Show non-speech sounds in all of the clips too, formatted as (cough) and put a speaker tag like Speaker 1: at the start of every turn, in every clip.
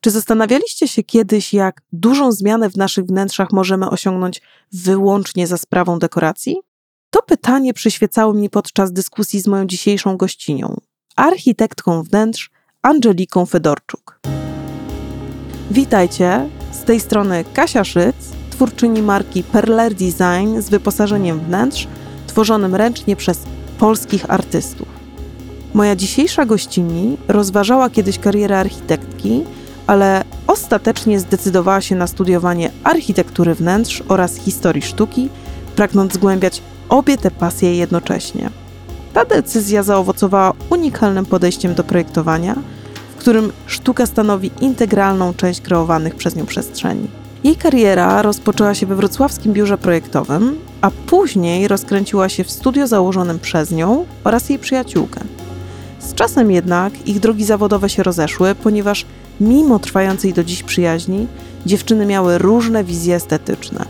Speaker 1: Czy zastanawialiście się kiedyś, jak dużą zmianę w naszych wnętrzach możemy osiągnąć wyłącznie za sprawą dekoracji? To pytanie przyświecało mi podczas dyskusji z moją dzisiejszą gościnią, architektką wnętrz Angeliką Fedorczuk. Witajcie, z tej strony Kasia Szyc, twórczyni marki Perler Design z wyposażeniem wnętrz tworzonym ręcznie przez polskich artystów. Moja dzisiejsza gościni rozważała kiedyś karierę architektki, ale ostatecznie zdecydowała się na studiowanie architektury wnętrz oraz historii sztuki, pragnąc zgłębiać obie te pasje jednocześnie. Ta decyzja zaowocowała unikalnym podejściem do projektowania, w którym sztuka stanowi integralną część kreowanych przez nią przestrzeni. Jej kariera rozpoczęła się we wrocławskim biurze projektowym, a później rozkręciła się w studio założonym przez nią oraz jej przyjaciółkę. Z czasem jednak ich drogi zawodowe się rozeszły, ponieważ mimo trwającej do dziś przyjaźni, dziewczyny miały różne wizje estetyczne.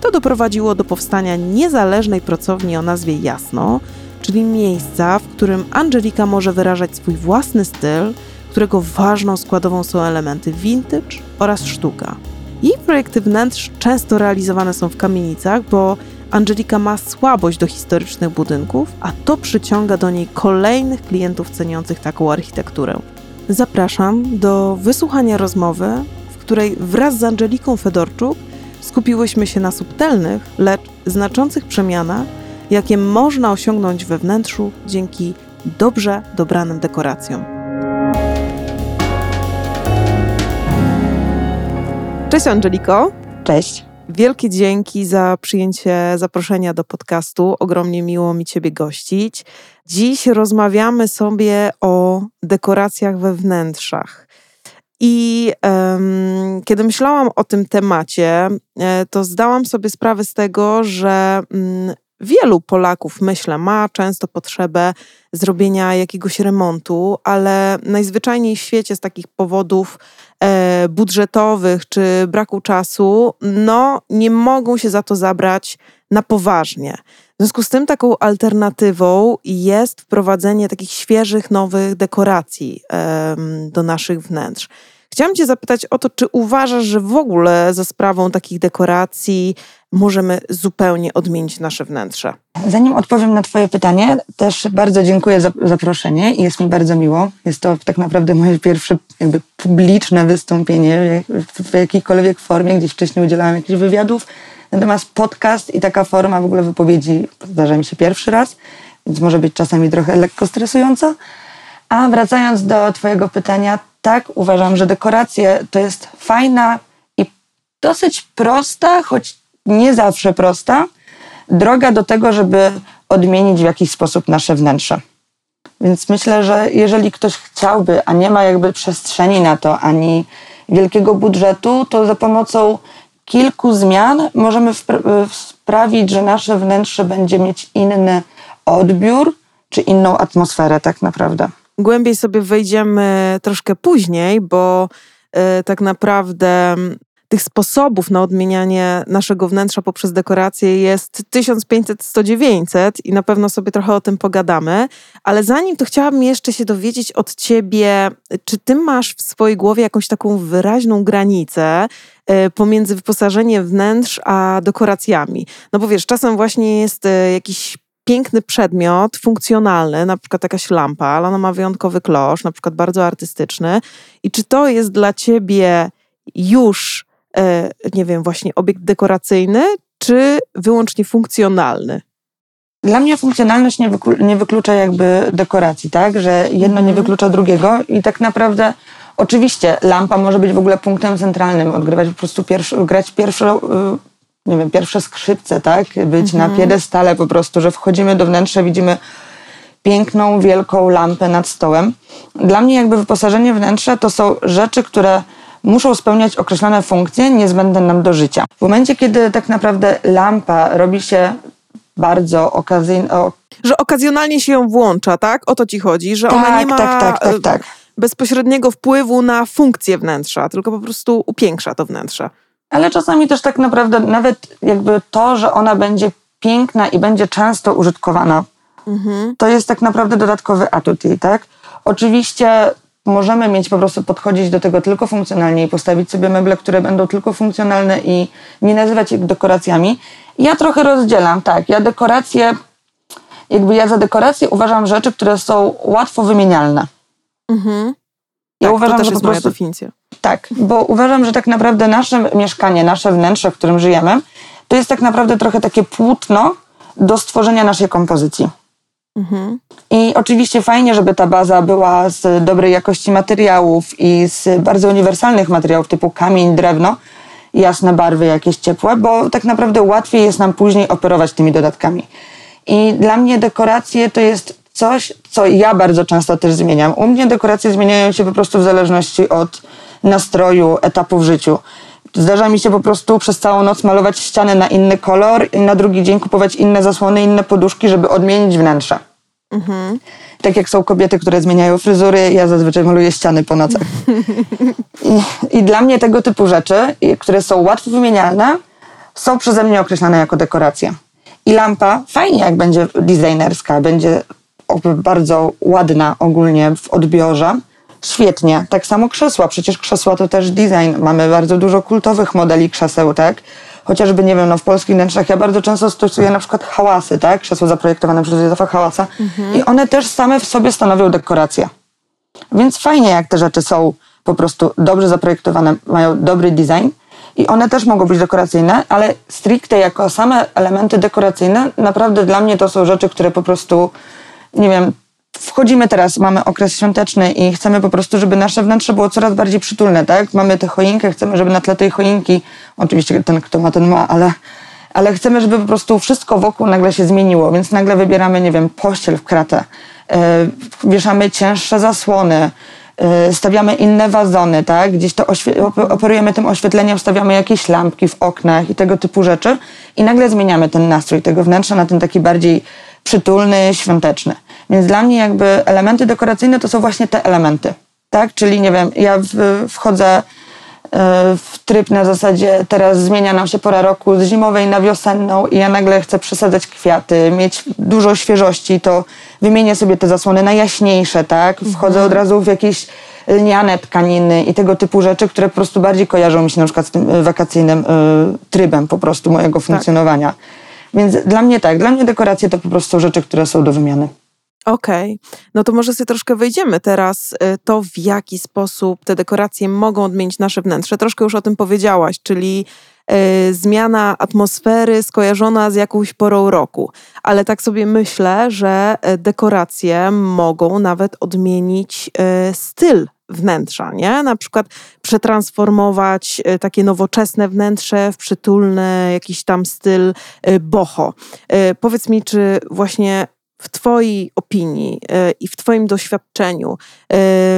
Speaker 1: To doprowadziło do powstania niezależnej pracowni o nazwie Jasno, czyli miejsca, w którym Angelika może wyrażać swój własny styl, którego ważną składową są elementy vintage oraz sztuka. Jej projekty wnętrz często realizowane są w kamienicach, bo Angelika ma słabość do historycznych budynków, a to przyciąga do niej kolejnych klientów ceniących taką architekturę. Zapraszam do wysłuchania rozmowy, w której wraz z Angeliką Fedorczuk skupiłyśmy się na subtelnych, lecz znaczących przemianach, jakie można osiągnąć we wnętrzu dzięki dobrze dobranym dekoracjom. Cześć Angeliko.
Speaker 2: Cześć.
Speaker 1: Wielkie dzięki za przyjęcie zaproszenia do podcastu. Ogromnie miło mi Ciebie gościć. Dziś rozmawiamy sobie o dekoracjach we wnętrzach. I um, kiedy myślałam o tym temacie, e, to zdałam sobie sprawę z tego, że um, wielu Polaków, myślę, ma często potrzebę zrobienia jakiegoś remontu, ale najzwyczajniej w świecie z takich powodów e, budżetowych czy braku czasu, no nie mogą się za to zabrać na poważnie. W związku z tym taką alternatywą jest wprowadzenie takich świeżych, nowych dekoracji e, do naszych wnętrz. Chciałam Cię zapytać o to, czy uważasz, że w ogóle za sprawą takich dekoracji możemy zupełnie odmienić nasze wnętrze?
Speaker 2: Zanim odpowiem na Twoje pytanie, też bardzo dziękuję za zaproszenie i jest mi bardzo miło. Jest to tak naprawdę moje pierwsze jakby publiczne wystąpienie w jakiejkolwiek formie, gdzie wcześniej udzielałam jakichś wywiadów. Natomiast podcast i taka forma w ogóle wypowiedzi zdarza mi się pierwszy raz, więc może być czasami trochę lekko stresująca. A wracając do Twojego pytania, tak, uważam, że dekoracje to jest fajna i dosyć prosta, choć nie zawsze prosta, droga do tego, żeby odmienić w jakiś sposób nasze wnętrze. Więc myślę, że jeżeli ktoś chciałby, a nie ma jakby przestrzeni na to, ani wielkiego budżetu, to za pomocą kilku zmian możemy sprawić, że nasze wnętrze będzie mieć inny odbiór czy inną atmosferę, tak naprawdę
Speaker 1: głębiej sobie wejdziemy troszkę później, bo y, tak naprawdę tych sposobów na odmienianie naszego wnętrza poprzez dekoracje jest 1500, 100, 900 i na pewno sobie trochę o tym pogadamy. Ale zanim to chciałabym jeszcze się dowiedzieć od ciebie, czy ty masz w swojej głowie jakąś taką wyraźną granicę y, pomiędzy wyposażeniem wnętrz a dekoracjami? No bo wiesz, czasem właśnie jest y, jakiś piękny przedmiot, funkcjonalny, na przykład jakaś lampa, ale ona ma wyjątkowy klosz, na przykład bardzo artystyczny. I czy to jest dla ciebie już, e, nie wiem, właśnie obiekt dekoracyjny, czy wyłącznie funkcjonalny?
Speaker 2: Dla mnie funkcjonalność nie, wyklu nie wyklucza jakby dekoracji, tak? Że jedno nie mhm. wyklucza drugiego i tak naprawdę oczywiście lampa może być w ogóle punktem centralnym, odgrywać po prostu pierwszy, grać pierwszą y, nie wiem, pierwsze skrzypce, tak? Być mhm. na piedestale po prostu, że wchodzimy do wnętrza, widzimy piękną, wielką lampę nad stołem. Dla mnie jakby wyposażenie wnętrza to są rzeczy, które muszą spełniać określone funkcje niezbędne nam do życia. W momencie, kiedy tak naprawdę lampa robi się bardzo okazyjnie...
Speaker 1: Że okazjonalnie się ją włącza, tak? O to ci chodzi, że
Speaker 2: tak,
Speaker 1: ona nie ma
Speaker 2: tak, tak, tak, tak.
Speaker 1: bezpośredniego wpływu na funkcję wnętrza, tylko po prostu upiększa to wnętrze
Speaker 2: ale czasami też tak naprawdę nawet jakby to, że ona będzie piękna i będzie często użytkowana, mhm. to jest tak naprawdę dodatkowy atut jej, tak? Oczywiście możemy mieć po prostu podchodzić do tego tylko funkcjonalnie i postawić sobie meble, które będą tylko funkcjonalne i nie nazywać ich dekoracjami. Ja trochę rozdzielam, tak. Ja dekoracje, jakby ja za dekoracje uważam rzeczy, które są łatwo wymienialne.
Speaker 1: Mhm.
Speaker 2: Ja
Speaker 1: tak,
Speaker 2: uważam,
Speaker 1: to też
Speaker 2: że po
Speaker 1: jest moja
Speaker 2: prostu
Speaker 1: definicja.
Speaker 2: Tak, bo uważam, że tak naprawdę nasze mieszkanie, nasze wnętrze, w którym żyjemy, to jest tak naprawdę trochę takie płótno do stworzenia naszej kompozycji.
Speaker 1: Mhm.
Speaker 2: I oczywiście fajnie, żeby ta baza była z dobrej jakości materiałów i z bardzo uniwersalnych materiałów typu kamień, drewno, jasne barwy, jakieś ciepłe, bo tak naprawdę łatwiej jest nam później operować tymi dodatkami. I dla mnie dekoracje to jest coś, co ja bardzo często też zmieniam. U mnie dekoracje zmieniają się po prostu w zależności od nastroju, etapu w życiu. Zdarza mi się po prostu przez całą noc malować ściany na inny kolor i na drugi dzień kupować inne zasłony, inne poduszki, żeby odmienić wnętrze. Tak jak są kobiety, które zmieniają fryzury, ja zazwyczaj maluję ściany po nocach. (laughs) I, I dla mnie tego typu rzeczy, które są łatwo wymienialne, są przeze mnie określane jako dekoracje. I lampa fajnie, jak będzie designerska, będzie bardzo ładna ogólnie w odbiorze. Świetnie. Tak samo krzesła. Przecież krzesła to też design. Mamy bardzo dużo kultowych modeli krzeseł, tak? Chociażby, nie wiem, no w polskich wnętrzach ja bardzo często stosuję na przykład hałasy, tak? Krzesło zaprojektowane przez Józefa Hałasa. I one też same w sobie stanowią dekoracje. Więc fajnie, jak te rzeczy są po prostu dobrze zaprojektowane, mają dobry design i one też mogą być dekoracyjne, ale stricte jako same elementy dekoracyjne, naprawdę dla mnie to są rzeczy, które po prostu, nie wiem, wchodzimy teraz, mamy okres świąteczny i chcemy po prostu, żeby nasze wnętrze było coraz bardziej przytulne, tak? Mamy tę choinkę, chcemy, żeby na tle tej choinki, oczywiście ten, kto ma, ten ma, ale ale chcemy, żeby po prostu wszystko wokół nagle się zmieniło, więc nagle wybieramy, nie wiem, pościel w kratę, yy, wieszamy cięższe zasłony, yy, stawiamy inne wazony, tak? Gdzieś to operujemy tym oświetleniem, stawiamy jakieś lampki w oknach i tego typu rzeczy i nagle zmieniamy ten nastrój tego wnętrza na ten taki bardziej przytulny, świąteczny. Więc dla mnie jakby elementy dekoracyjne to są właśnie te elementy, tak? Czyli nie wiem, ja w, wchodzę w tryb na zasadzie teraz zmienia nam się pora roku z zimowej na wiosenną i ja nagle chcę przesadzać kwiaty, mieć dużo świeżości, to wymienię sobie te zasłony na jaśniejsze, tak? Wchodzę od razu w jakieś lniane tkaniny i tego typu rzeczy, które po prostu bardziej kojarzą mi się na przykład z tym y, wakacyjnym y, trybem po prostu mojego funkcjonowania. Więc dla mnie tak, dla mnie dekoracje to po prostu rzeczy, które są do wymiany.
Speaker 1: Okej, no to może sobie troszkę wejdziemy teraz y, to, w jaki sposób te dekoracje mogą odmienić nasze wnętrze. Troszkę już o tym powiedziałaś, czyli y, zmiana atmosfery skojarzona z jakąś porą roku. Ale tak sobie myślę, że y, dekoracje mogą nawet odmienić styl wnętrza, nie? Na przykład przetransformować y, takie nowoczesne wnętrze w przytulny jakiś tam styl y, boho. Y, Powiedz mi, czy właśnie w Twojej opinii i w Twoim doświadczeniu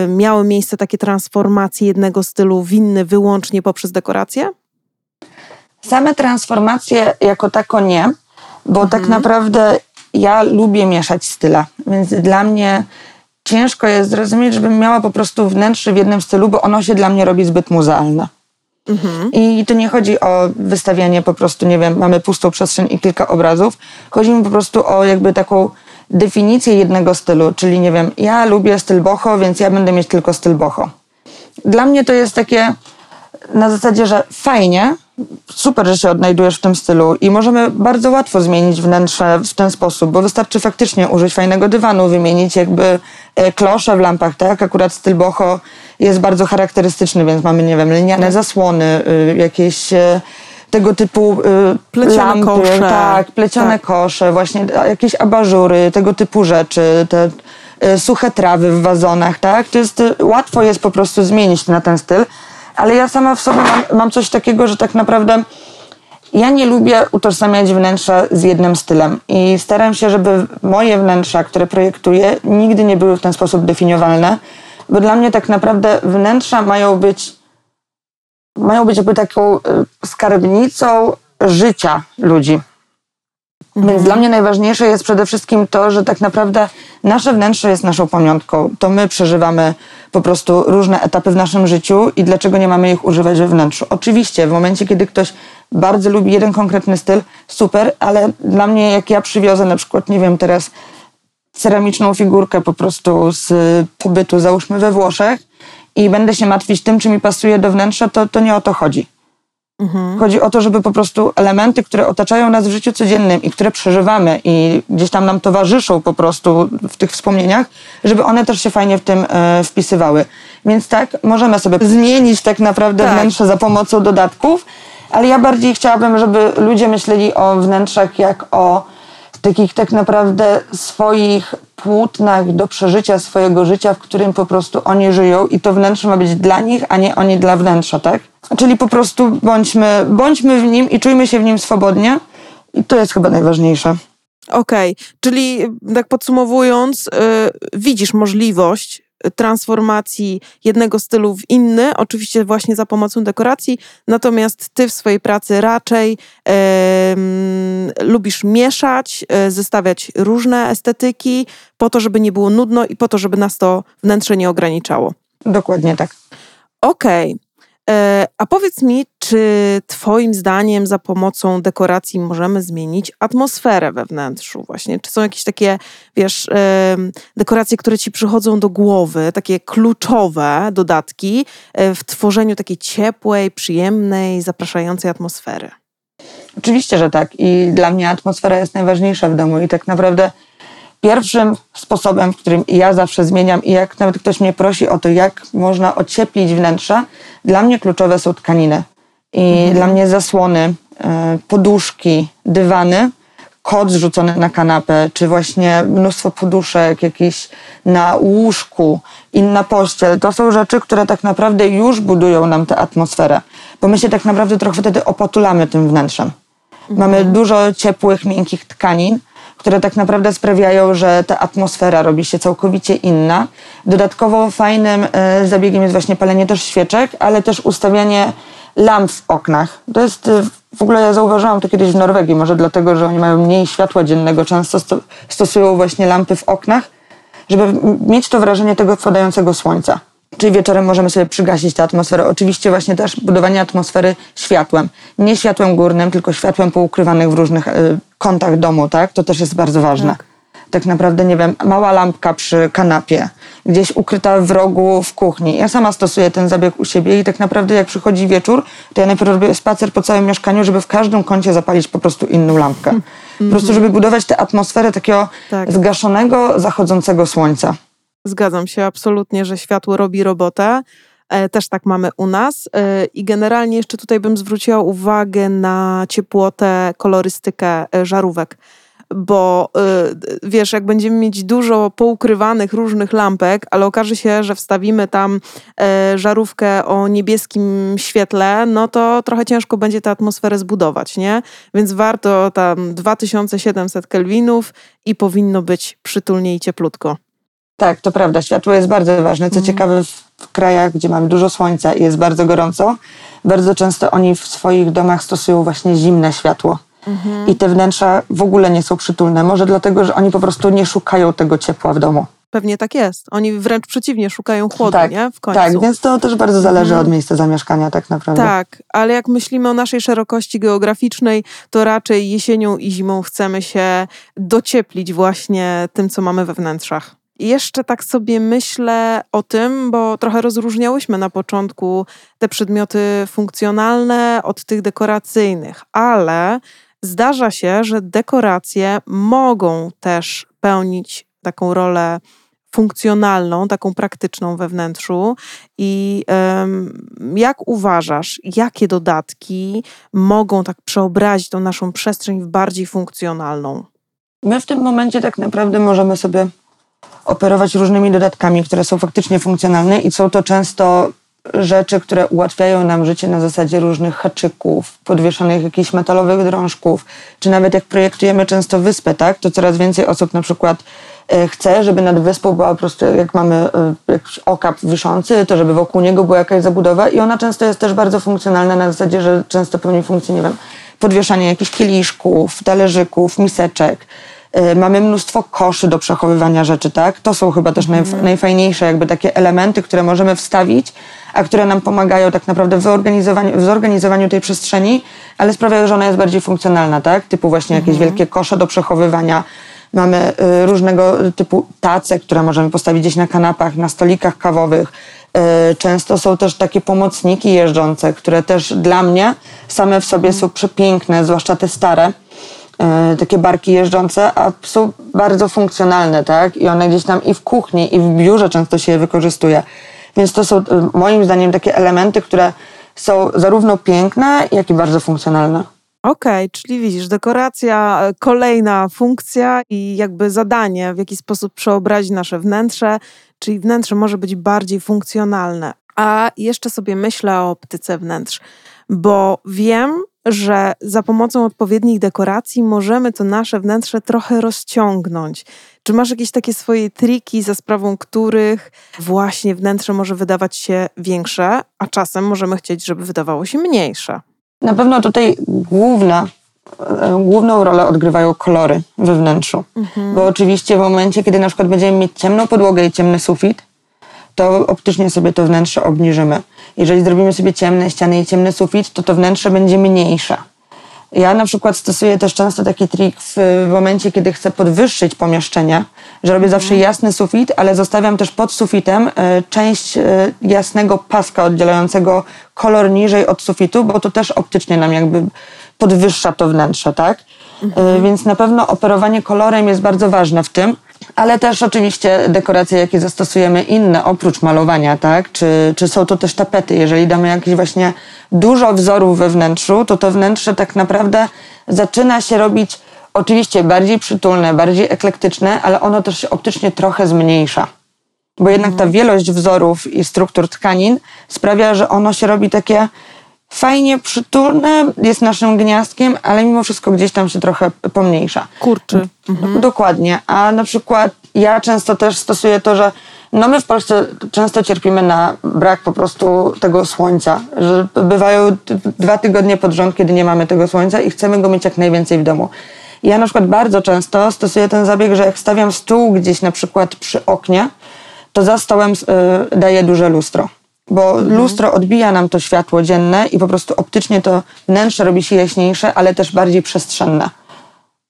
Speaker 1: miały miejsce takie transformacje jednego stylu w inny wyłącznie poprzez dekoracje?
Speaker 2: Same transformacje jako tako nie, bo tak naprawdę ja lubię mieszać style, więc dla mnie ciężko jest zrozumieć, żebym miała po prostu wnętrze w jednym stylu, bo ono się dla mnie robi zbyt muzealne. I tu nie chodzi o wystawianie po prostu, nie wiem, mamy pustą przestrzeń i kilka obrazów. Chodzi mi po prostu o jakby taką definicję jednego stylu, czyli nie wiem, ja lubię styl boho, więc ja będę mieć tylko styl boho. Dla mnie to jest takie na zasadzie, że fajnie, super, że się odnajdujesz w tym stylu i możemy bardzo łatwo zmienić wnętrze w ten sposób, bo wystarczy faktycznie użyć fajnego dywanu, wymienić jakby e, klosze w lampach, tak? Akurat styl boho jest bardzo charakterystyczny, więc mamy, nie wiem, liniane zasłony, y, jakieś e, tego typu y,
Speaker 1: Plecione
Speaker 2: lampy,
Speaker 1: kosze.
Speaker 2: tak, plecione
Speaker 1: Tak.
Speaker 2: kosze, właśnie jakieś abażury, tego typu rzeczy, te y, suche trawy w wazonach, tak? To jest, łatwo jest po prostu zmienić na ten styl, ale ja sama w sobie mam, mam coś takiego, że tak naprawdę ja nie lubię utożsamiać wnętrza z jednym stylem i staram się, żeby moje wnętrza, które projektuję, nigdy nie były w ten sposób definiowalne, bo dla mnie tak naprawdę wnętrza mają być mają być jakby taką y, skarbnicą życia ludzi. Więc dla mnie najważniejsze jest przede wszystkim to, że tak naprawdę nasze wnętrze jest naszą pamiątką. To my przeżywamy po prostu różne etapy w naszym życiu i dlaczego nie mamy ich używać we wnętrzu. Oczywiście, w momencie, kiedy ktoś bardzo lubi jeden konkretny styl, super, ale dla mnie, jak ja przywiozę na przykład, nie wiem, teraz ceramiczną figurkę po prostu z pobytu, załóżmy we Włoszech i będę się martwić tym, czy mi pasuje do wnętrza, to, to nie o to chodzi.
Speaker 1: Mhm.
Speaker 2: Chodzi o to, żeby po prostu elementy, które otaczają nas w życiu codziennym i które przeżywamy i gdzieś tam nam towarzyszą po prostu w tych wspomnieniach, żeby one też się fajnie w tym e, wpisywały. Więc tak, możemy sobie zmienić tak naprawdę
Speaker 1: Tak.
Speaker 2: wnętrze za pomocą dodatków, ale ja bardziej chciałabym, żeby ludzie myśleli o wnętrzach jak o takich tak naprawdę swoich płótnach do przeżycia swojego życia, w którym po prostu oni żyją i to wnętrze ma być dla nich, a nie oni dla wnętrza, tak? Czyli po prostu bądźmy, bądźmy w nim i czujmy się w nim swobodnie i to jest chyba najważniejsze.
Speaker 1: Okej, czyli tak podsumowując, y, widzisz możliwość transformacji jednego stylu w inny, oczywiście właśnie za pomocą dekoracji, natomiast ty w swojej pracy raczej em, lubisz mieszać, e, zestawiać różne estetyki po to, żeby nie było nudno i po to, żeby nas to wnętrze nie ograniczało.
Speaker 2: Dokładnie tak.
Speaker 1: Okej. E, A powiedz mi, czy Twoim zdaniem za pomocą dekoracji możemy zmienić atmosferę we wnętrzu? Właśnie, czy są jakieś takie, wiesz, em, dekoracje, które Ci przychodzą do głowy, takie kluczowe dodatki e, w tworzeniu takiej ciepłej, przyjemnej, zapraszającej atmosfery?
Speaker 2: Oczywiście, że tak. I dla mnie atmosfera jest najważniejsza w domu. I tak naprawdę pierwszym sposobem, w którym ja zawsze zmieniam i jak nawet ktoś mnie prosi o to, jak można ocieplić wnętrza, dla mnie kluczowe są tkaniny. I dla mnie zasłony, e, poduszki, dywany, kot zrzucony na kanapę, czy właśnie mnóstwo poduszek jakiś na łóżku, inna pościel. To są rzeczy, które tak naprawdę już budują nam tę atmosferę. Bo my się tak naprawdę trochę wtedy opatulamy tym wnętrzem. Mamy dużo ciepłych, miękkich tkanin, które tak naprawdę sprawiają, że ta atmosfera robi się całkowicie inna. Dodatkowo fajnym e, zabiegiem jest właśnie palenie też świeczek, ale też ustawianie lamp w oknach. To jest, e, w ogóle ja zauważyłam to kiedyś w Norwegii, może dlatego, że oni mają mniej światła dziennego, często sto, stosują właśnie lampy w oknach, żeby mieć to wrażenie tego wpadającego słońca. Czyli wieczorem możemy sobie przygasić tę atmosferę. Oczywiście właśnie też budowanie atmosfery światłem. Nie światłem górnym, tylko światłem poukrywanych w różnych y, kątach domu, tak? To też jest bardzo ważne.
Speaker 1: Tak.
Speaker 2: Tak. naprawdę, nie wiem, mała lampka przy kanapie, gdzieś ukryta w rogu w kuchni. Ja sama stosuję ten zabieg u siebie i tak naprawdę jak przychodzi wieczór, to ja najpierw robię spacer po całym mieszkaniu, żeby w każdym kącie zapalić po prostu inną lampkę. Po prostu, żeby budować tę atmosferę takiego
Speaker 1: Tak.
Speaker 2: zgaszonego, zachodzącego słońca.
Speaker 1: Zgadzam się absolutnie, że światło robi robotę. E, Też tak mamy u nas. E, I generalnie jeszcze tutaj bym zwróciła uwagę na ciepłotę, kolorystykę e, żarówek. Bo wiesz, jak będziemy mieć dużo poukrywanych różnych lampek, ale okaże się, że wstawimy tam żarówkę o niebieskim świetle, no to trochę ciężko będzie tę atmosferę zbudować, nie? Więc warto tam 2700 kelwinów i powinno być przytulnie i cieplutko.
Speaker 2: Tak, to prawda. Światło jest bardzo ważne. Co
Speaker 1: Mhm.
Speaker 2: ciekawe, w, krajach, gdzie mamy dużo słońca i jest bardzo gorąco, bardzo często oni w swoich domach stosują właśnie zimne światło.
Speaker 1: Mhm.
Speaker 2: I te wnętrza w ogóle nie są przytulne. Może dlatego, że oni po prostu nie szukają tego ciepła w domu.
Speaker 1: Pewnie tak jest. Oni wręcz przeciwnie, szukają chłodu,
Speaker 2: tak,
Speaker 1: nie? W końcu.
Speaker 2: tak, więc to też bardzo zależy
Speaker 1: Mhm.
Speaker 2: od miejsca zamieszkania tak naprawdę.
Speaker 1: Tak, ale jak myślimy o naszej szerokości geograficznej, to raczej jesienią i zimą chcemy się docieplić właśnie tym, co mamy we wnętrzach. Jeszcze tak sobie myślę o tym, bo trochę rozróżniałyśmy na początku te przedmioty funkcjonalne od tych dekoracyjnych, ale zdarza się, że dekoracje mogą też pełnić taką rolę funkcjonalną, taką praktyczną we wnętrzu. I em, jak uważasz, jakie dodatki mogą tak przeobrazić tą naszą przestrzeń w bardziej funkcjonalną?
Speaker 2: My w tym momencie tak naprawdę możemy sobie operować różnymi dodatkami, które są faktycznie funkcjonalne i są to często rzeczy, które ułatwiają nam życie na zasadzie różnych haczyków, podwieszanych jakichś metalowych drążków, czy nawet jak projektujemy często wyspę, tak, to coraz więcej osób na przykład e, chce, żeby nad wyspą była po prostu, jak mamy e, jakiś okap wiszący, to żeby wokół niego była jakaś zabudowa i ona często jest też bardzo funkcjonalna na zasadzie, że często pełni funkcję, nie wiem, podwieszania jakichś kieliszków, talerzyków, miseczek. E, Mamy mnóstwo koszy do przechowywania rzeczy, tak? To są chyba też najf- najfajniejsze jakby takie elementy, które możemy wstawić, a które nam pomagają tak naprawdę w zorganizowaniu, w zorganizowaniu tej przestrzeni, ale sprawiają, że ona jest bardziej funkcjonalna, tak? Typu właśnie jakieś wielkie kosze do przechowywania, Mamy y, różnego typu tace, które możemy postawić gdzieś na kanapach, na stolikach kawowych. Y, Często są też takie pomocniki jeżdżące, które też dla mnie same w sobie są przepiękne, zwłaszcza te stare takie barki jeżdżące, a są bardzo funkcjonalne, tak? I one gdzieś tam i w kuchni, i w biurze często się je wykorzystuje. Więc to są e, moim zdaniem takie elementy, które są zarówno piękne, jak i bardzo funkcjonalne.
Speaker 1: Okej, czyli widzisz, dekoracja, e, kolejna funkcja i jakby zadanie, w jaki sposób przeobrazić nasze wnętrze, czyli wnętrze może być bardziej funkcjonalne. A jeszcze sobie myślę o optyce wnętrz, bo wiem, że za pomocą odpowiednich dekoracji możemy to nasze wnętrze trochę rozciągnąć. Czy masz jakieś takie swoje triki, za sprawą których właśnie wnętrze może wydawać się większe, a czasem możemy chcieć, żeby wydawało się mniejsze?
Speaker 2: Na pewno tutaj główna, e, główną rolę odgrywają kolory we wnętrzu. Bo oczywiście w momencie, kiedy na przykład będziemy mieć ciemną podłogę i ciemny sufit, to optycznie sobie to wnętrze obniżymy. Jeżeli zrobimy sobie ciemne ściany i ciemny sufit, to to wnętrze będzie mniejsze. Ja na przykład stosuję też często taki trik w, w momencie, kiedy chcę podwyższyć pomieszczenie, że robię zawsze jasny sufit, ale zostawiam też pod sufitem e, część e, jasnego paska oddzielającego kolor niżej od sufitu, bo to też optycznie nam jakby podwyższa to wnętrze, tak? E, Więc na pewno operowanie kolorem jest bardzo ważne w tym, ale też oczywiście dekoracje, jakie zastosujemy inne oprócz malowania, tak? Czy, czy są to też tapety? Jeżeli damy jakieś właśnie dużo wzorów we wnętrzu, to to wnętrze tak naprawdę zaczyna się robić oczywiście bardziej przytulne, bardziej eklektyczne, ale ono też się optycznie trochę zmniejsza. Bo jednak ta wielość wzorów i struktur tkanin sprawia, że ono się robi takie fajnie przytulne, jest naszym gniazdkiem, ale mimo wszystko gdzieś tam się trochę pomniejsza.
Speaker 1: Kurczy.
Speaker 2: Dokładnie. A na przykład ja często też stosuję to, że no my w Polsce często cierpimy na brak po prostu tego słońca, że bywają dwa tygodnie pod rząd, kiedy nie mamy tego słońca i chcemy go mieć jak najwięcej w domu. Ja na przykład bardzo często stosuję ten zabieg, że jak stawiam stół gdzieś na przykład przy oknie, to za stołem y, daję duże lustro. Bo lustro odbija nam to światło dzienne i po prostu optycznie to wnętrze robi się jaśniejsze, ale też bardziej przestrzenne.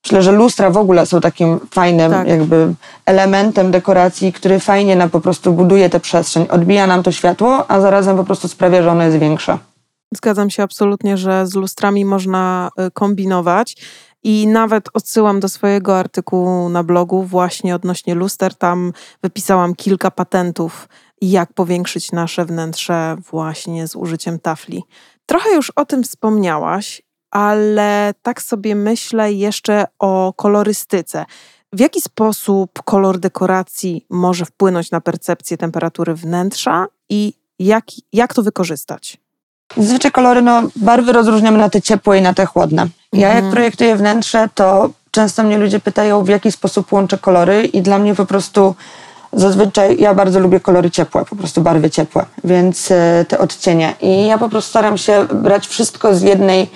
Speaker 2: Myślę, że lustra w ogóle są takim fajnym
Speaker 1: Tak.
Speaker 2: jakby elementem dekoracji, który fajnie nam po prostu buduje tę przestrzeń. Odbija nam to światło, a zarazem po prostu sprawia, że ono jest większe.
Speaker 1: Zgadzam się absolutnie, że z lustrami można y, kombinować. I nawet odsyłam do swojego artykułu na blogu właśnie odnośnie luster. Tam wypisałam kilka patentów, jak powiększyć nasze wnętrze właśnie z użyciem tafli. Trochę już o tym wspomniałaś, ale tak sobie myślę jeszcze o kolorystyce. W jaki sposób kolor dekoracji może wpłynąć na percepcję temperatury wnętrza i jak, jak to wykorzystać?
Speaker 2: Zazwyczaj kolory, no barwy rozróżniamy na te ciepłe i na te chłodne. Ja jak projektuję wnętrze, to często mnie ludzie pytają, w jaki sposób łączę kolory i dla mnie po prostu zazwyczaj ja bardzo lubię kolory ciepłe, po prostu barwy ciepłe, więc e, te odcienie. I ja po prostu staram się brać wszystko z jednej,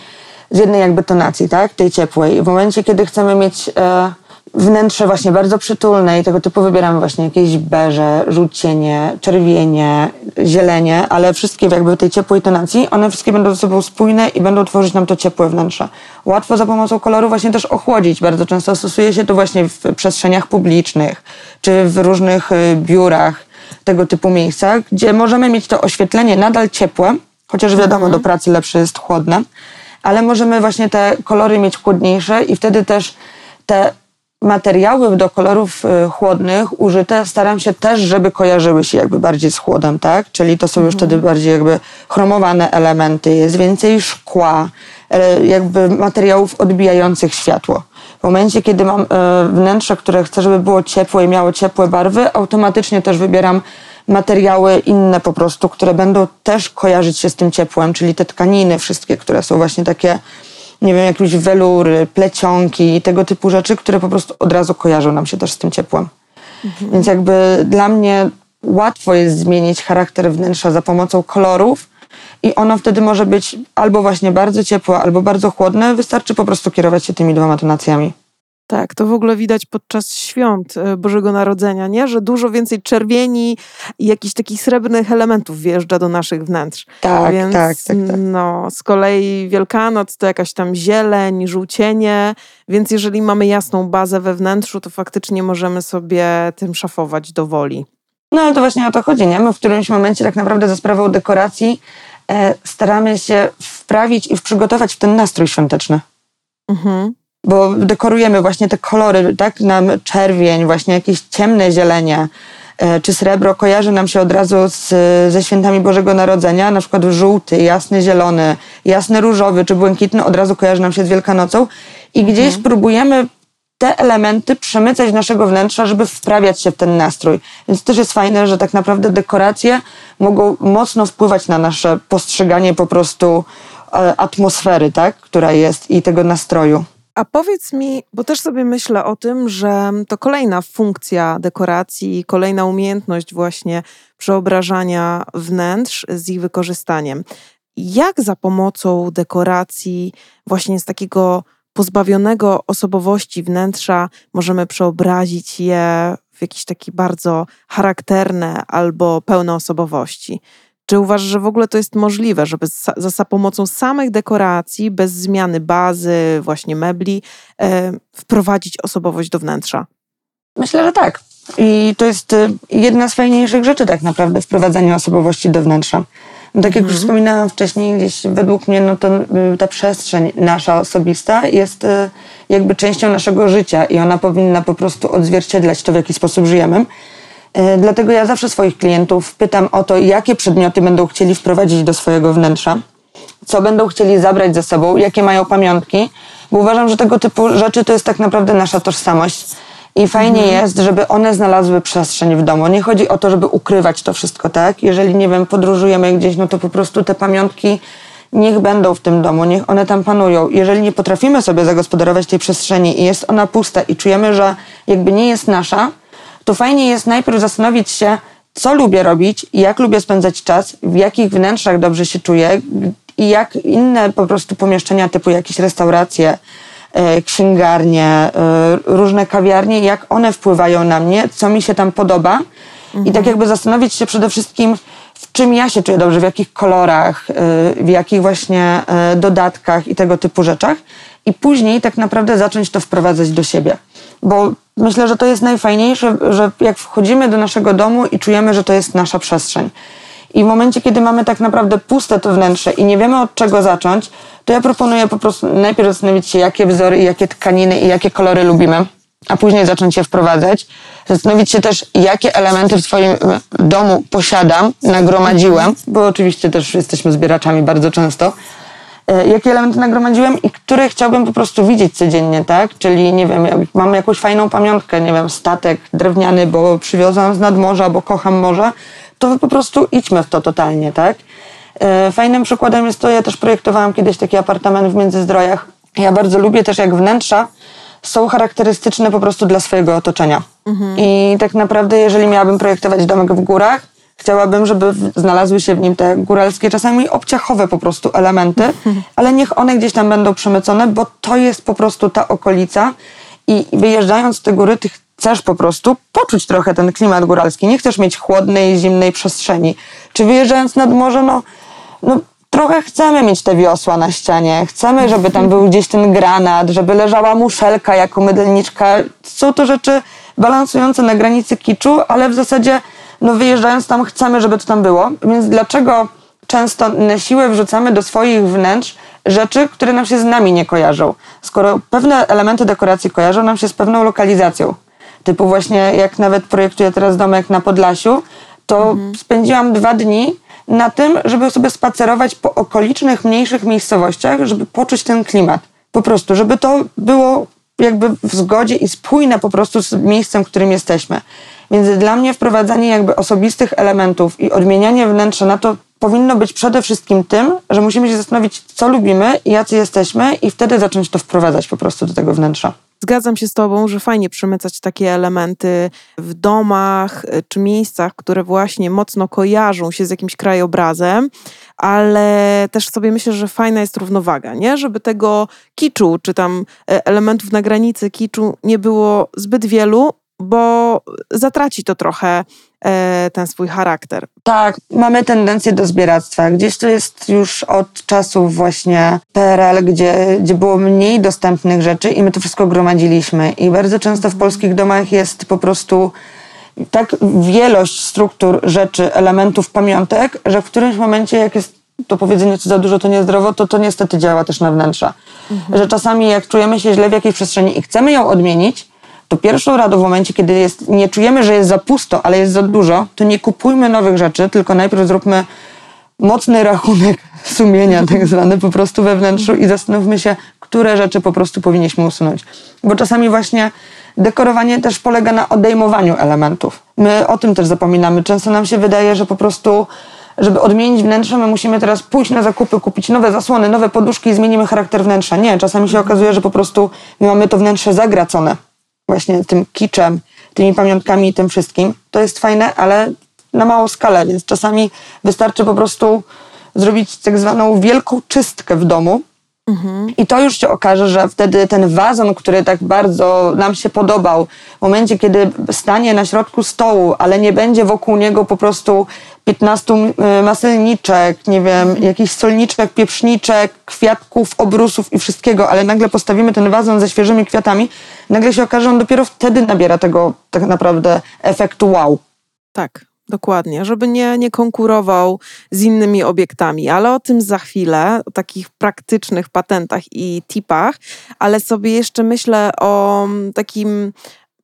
Speaker 2: z jednej jakby tonacji, tak, tej ciepłej. W momencie, kiedy chcemy mieć e, wnętrze właśnie bardzo przytulne i tego typu wybieramy właśnie jakieś beże, żółcienie, czerwienie, zielenie, ale wszystkie w jakby tej ciepłej tonacji, one wszystkie będą ze sobą spójne i będą tworzyć nam to ciepłe wnętrze. Łatwo za pomocą koloru właśnie też ochłodzić. Bardzo często stosuje się to właśnie w przestrzeniach publicznych, czy w różnych y, biurach, tego typu miejscach, gdzie możemy mieć to oświetlenie nadal ciepłe, chociaż wiadomo, do pracy lepsze jest chłodne, ale możemy właśnie te kolory mieć chłodniejsze i wtedy też te materiały do kolorów y, chłodnych użyte staram się też, żeby kojarzyły się jakby bardziej z chłodem, tak? Czyli to są już wtedy bardziej jakby chromowane elementy, jest więcej szkła, e, jakby materiałów odbijających światło. W momencie, kiedy mam e, wnętrze, które chcę, żeby było ciepłe i miało ciepłe barwy, automatycznie też wybieram materiały inne po prostu, które będą też kojarzyć się z tym ciepłem, czyli te tkaniny wszystkie, które są właśnie takie nie wiem, jakieś welury, plecionki i tego typu rzeczy, które po prostu od razu kojarzą nam się też z tym ciepłem. Więc jakby dla mnie łatwo jest zmienić charakter wnętrza za pomocą kolorów i ono wtedy może być albo właśnie bardzo ciepłe, albo bardzo chłodne. Wystarczy po prostu kierować się tymi dwoma tonacjami.
Speaker 1: Tak, to w ogóle widać podczas świąt e, Bożego Narodzenia, nie? Że dużo więcej czerwieni i jakichś takich srebrnych elementów wjeżdża do naszych wnętrz.
Speaker 2: Tak,
Speaker 1: Więc,
Speaker 2: tak, tak, tak.
Speaker 1: No, z kolei Wielkanoc to jakaś tam zieleń, żółcienie, więc jeżeli mamy jasną bazę we wnętrzu, to faktycznie możemy sobie tym szafować do woli.
Speaker 2: No ale to właśnie o to chodzi, nie? My w którymś momencie tak naprawdę za sprawą dekoracji e, staramy się wprawić i przygotować w ten nastrój świąteczny.
Speaker 1: Mhm.
Speaker 2: Bo dekorujemy właśnie te kolory, tak? Nam czerwień, właśnie jakieś ciemne zielenie, e, czy srebro kojarzy nam się od razu z, ze świętami Bożego Narodzenia, na przykład żółty, jasny zielony, jasny różowy czy błękitny od razu kojarzy nam się z Wielkanocą i gdzieś próbujemy te elementy przemycać z naszego wnętrza, żeby wprawiać się w ten nastrój. Więc też jest fajne, że tak naprawdę dekoracje mogą mocno wpływać na nasze postrzeganie po prostu e, atmosfery, tak? która jest i tego nastroju.
Speaker 1: A powiedz mi, bo też sobie myślę o tym, że to kolejna funkcja dekoracji, kolejna umiejętność właśnie przeobrażania wnętrz z ich wykorzystaniem. Jak za pomocą dekoracji, właśnie z takiego pozbawionego osobowości wnętrza, możemy przeobrazić je w jakieś takie bardzo charakterne albo pełne osobowości? Czy uważasz, że w ogóle to jest możliwe, żeby za, za pomocą samych dekoracji, bez zmiany bazy, właśnie mebli, e, wprowadzić osobowość do wnętrza?
Speaker 2: Myślę, że tak. I to jest y, jedna z fajniejszych rzeczy tak naprawdę wprowadzanie osobowości do wnętrza. No, tak jak już wspominałam wcześniej, gdzieś według mnie no to, y, ta przestrzeń nasza osobista jest y, jakby częścią naszego życia i ona powinna po prostu odzwierciedlać to, w jaki sposób żyjemy. Y, Dlatego ja zawsze swoich klientów pytam o to, jakie przedmioty będą chcieli wprowadzić do swojego wnętrza, co będą chcieli zabrać ze sobą, jakie mają pamiątki, bo uważam, że tego typu rzeczy to jest tak naprawdę nasza tożsamość. I fajnie jest, żeby one znalazły przestrzeń w domu. Nie chodzi o to, żeby ukrywać to wszystko, tak? Jeżeli, nie wiem, podróżujemy gdzieś, no to po prostu te pamiątki niech będą w tym domu, niech one tam panują. Jeżeli nie potrafimy sobie zagospodarować tej przestrzeni i jest ona pusta i czujemy, że jakby nie jest nasza, to fajnie jest najpierw zastanowić się, co lubię robić, jak lubię spędzać czas, w jakich wnętrzach dobrze się czuję i jak inne po prostu pomieszczenia typu jakieś restauracje, e, księgarnie, e, różne kawiarnie, jak one wpływają na mnie, co mi się tam podoba. I tak jakby zastanowić się przede wszystkim, w czym ja się czuję dobrze, w jakich kolorach, e, w jakich właśnie dodatkach i tego typu rzeczach. I później tak naprawdę zacząć to wprowadzać do siebie. Bo myślę, że to jest najfajniejsze, że jak wchodzimy do naszego domu i czujemy, że to jest nasza przestrzeń. I w momencie, kiedy mamy tak naprawdę puste to wnętrze i nie wiemy od czego zacząć, to ja proponuję po prostu najpierw zastanowić się, jakie wzory i jakie tkaniny i jakie kolory lubimy, a później zacząć je wprowadzać. Zastanowić się też, jakie elementy w swoim domu posiadam, nagromadziłem, bo oczywiście też jesteśmy zbieraczami bardzo często. E, Jakie elementy nagromadziłem i które chciałbym po prostu widzieć codziennie, tak? Czyli, nie wiem, jak mam jakąś fajną pamiątkę, nie wiem, statek drewniany, bo przywiozłam z nadmorza, bo kocham morze, to po prostu idźmy w to totalnie, tak? E, Fajnym przykładem jest to, ja też projektowałam kiedyś taki apartament w Międzyzdrojach. Ja bardzo lubię też, jak wnętrza są charakterystyczne po prostu dla swojego otoczenia. I tak naprawdę, jeżeli miałabym projektować domek w górach, chciałabym, żeby znalazły się w nim te góralskie, czasami obciachowe po prostu elementy, (laughs) ale niech one gdzieś tam będą przemycone, bo to jest po prostu ta okolica i wyjeżdżając z te góry, ty chcesz po prostu poczuć trochę ten klimat góralski. Nie chcesz mieć chłodnej, zimnej przestrzeni. Czy wyjeżdżając nad morze, no, no trochę chcemy mieć te wiosła na ścianie. Chcemy, żeby tam był gdzieś ten granat, żeby leżała muszelka jako mydelniczka. Są to rzeczy balansujące na granicy kiczu, ale w zasadzie no wyjeżdżając tam chcemy, żeby to tam było. Więc dlaczego często na siłę wrzucamy do swoich wnętrz rzeczy, które nam się z nami nie kojarzą? Skoro pewne elementy dekoracji kojarzą nam się z pewną lokalizacją. Typu właśnie jak nawet projektuję teraz domek na Podlasiu, to spędziłam dwa dni na tym, żeby sobie spacerować po okolicznych, mniejszych miejscowościach, żeby poczuć ten klimat. Po prostu, żeby to było jakby w zgodzie i spójne po prostu z miejscem, w którym jesteśmy. Więc dla mnie wprowadzanie jakby osobistych elementów i odmienianie wnętrza na to powinno być przede wszystkim tym, że musimy się zastanowić, co lubimy i jacy jesteśmy i wtedy zacząć to wprowadzać po prostu do tego wnętrza.
Speaker 1: Zgadzam się z Tobą, że fajnie przemycać takie elementy w domach y, czy miejscach, które właśnie mocno kojarzą się z jakimś krajobrazem, ale też sobie myślę, że fajna jest równowaga, nie? Żeby tego kiczu, czy tam e, elementów na granicy kiczu nie było zbyt wielu, bo zatraci to trochę e, ten swój charakter.
Speaker 2: Tak, mamy tendencję do zbieractwa. Gdzieś to jest już od czasów właśnie PRL, gdzie, gdzie było mniej dostępnych rzeczy i my to wszystko gromadziliśmy. I bardzo często w polskich domach jest po prostu tak wielość struktur, rzeczy, elementów, pamiątek, że w którymś momencie, jak jest to powiedzenie, co za dużo, to niezdrowo, to to niestety działa też na wnętrza. Mhm. Że czasami jak czujemy się źle w jakiejś przestrzeni i chcemy ją odmienić, to pierwszą radą w momencie, kiedy jest, nie czujemy, że jest za pusto, ale jest za dużo, to nie kupujmy nowych rzeczy, tylko najpierw zróbmy mocny rachunek (laughs) sumienia, tak zwany, po prostu we wnętrzu i zastanówmy się, które rzeczy po prostu powinniśmy usunąć. Bo czasami właśnie dekorowanie też polega na odejmowaniu elementów. My o tym też zapominamy. Często nam się wydaje, że po prostu żeby odmienić wnętrze, my musimy teraz pójść na zakupy, kupić nowe zasłony, nowe poduszki i zmienimy charakter wnętrza. Nie, czasami się okazuje, że po prostu my mamy to wnętrze zagracone właśnie tym kiczem, tymi pamiątkami i tym wszystkim. To jest fajne, ale na małą skalę, więc czasami wystarczy po prostu zrobić tak zwaną wielką czystkę w domu. I to już się okaże, że wtedy ten wazon, który tak bardzo nam się podobał, w momencie, kiedy stanie na środku stołu, ale nie będzie wokół niego po prostu 15 y, maselniczek, nie wiem, jakichś solniczek, pieprzniczek, kwiatków, obrusów i wszystkiego, ale nagle postawimy ten wazon ze świeżymi kwiatami, nagle się okaże, że on dopiero wtedy nabiera tego tak naprawdę efektu wow.
Speaker 1: Tak, dokładnie, żeby nie, nie konkurował z innymi obiektami, ale o tym za chwilę, o takich praktycznych patentach i tipach, ale sobie jeszcze myślę o takim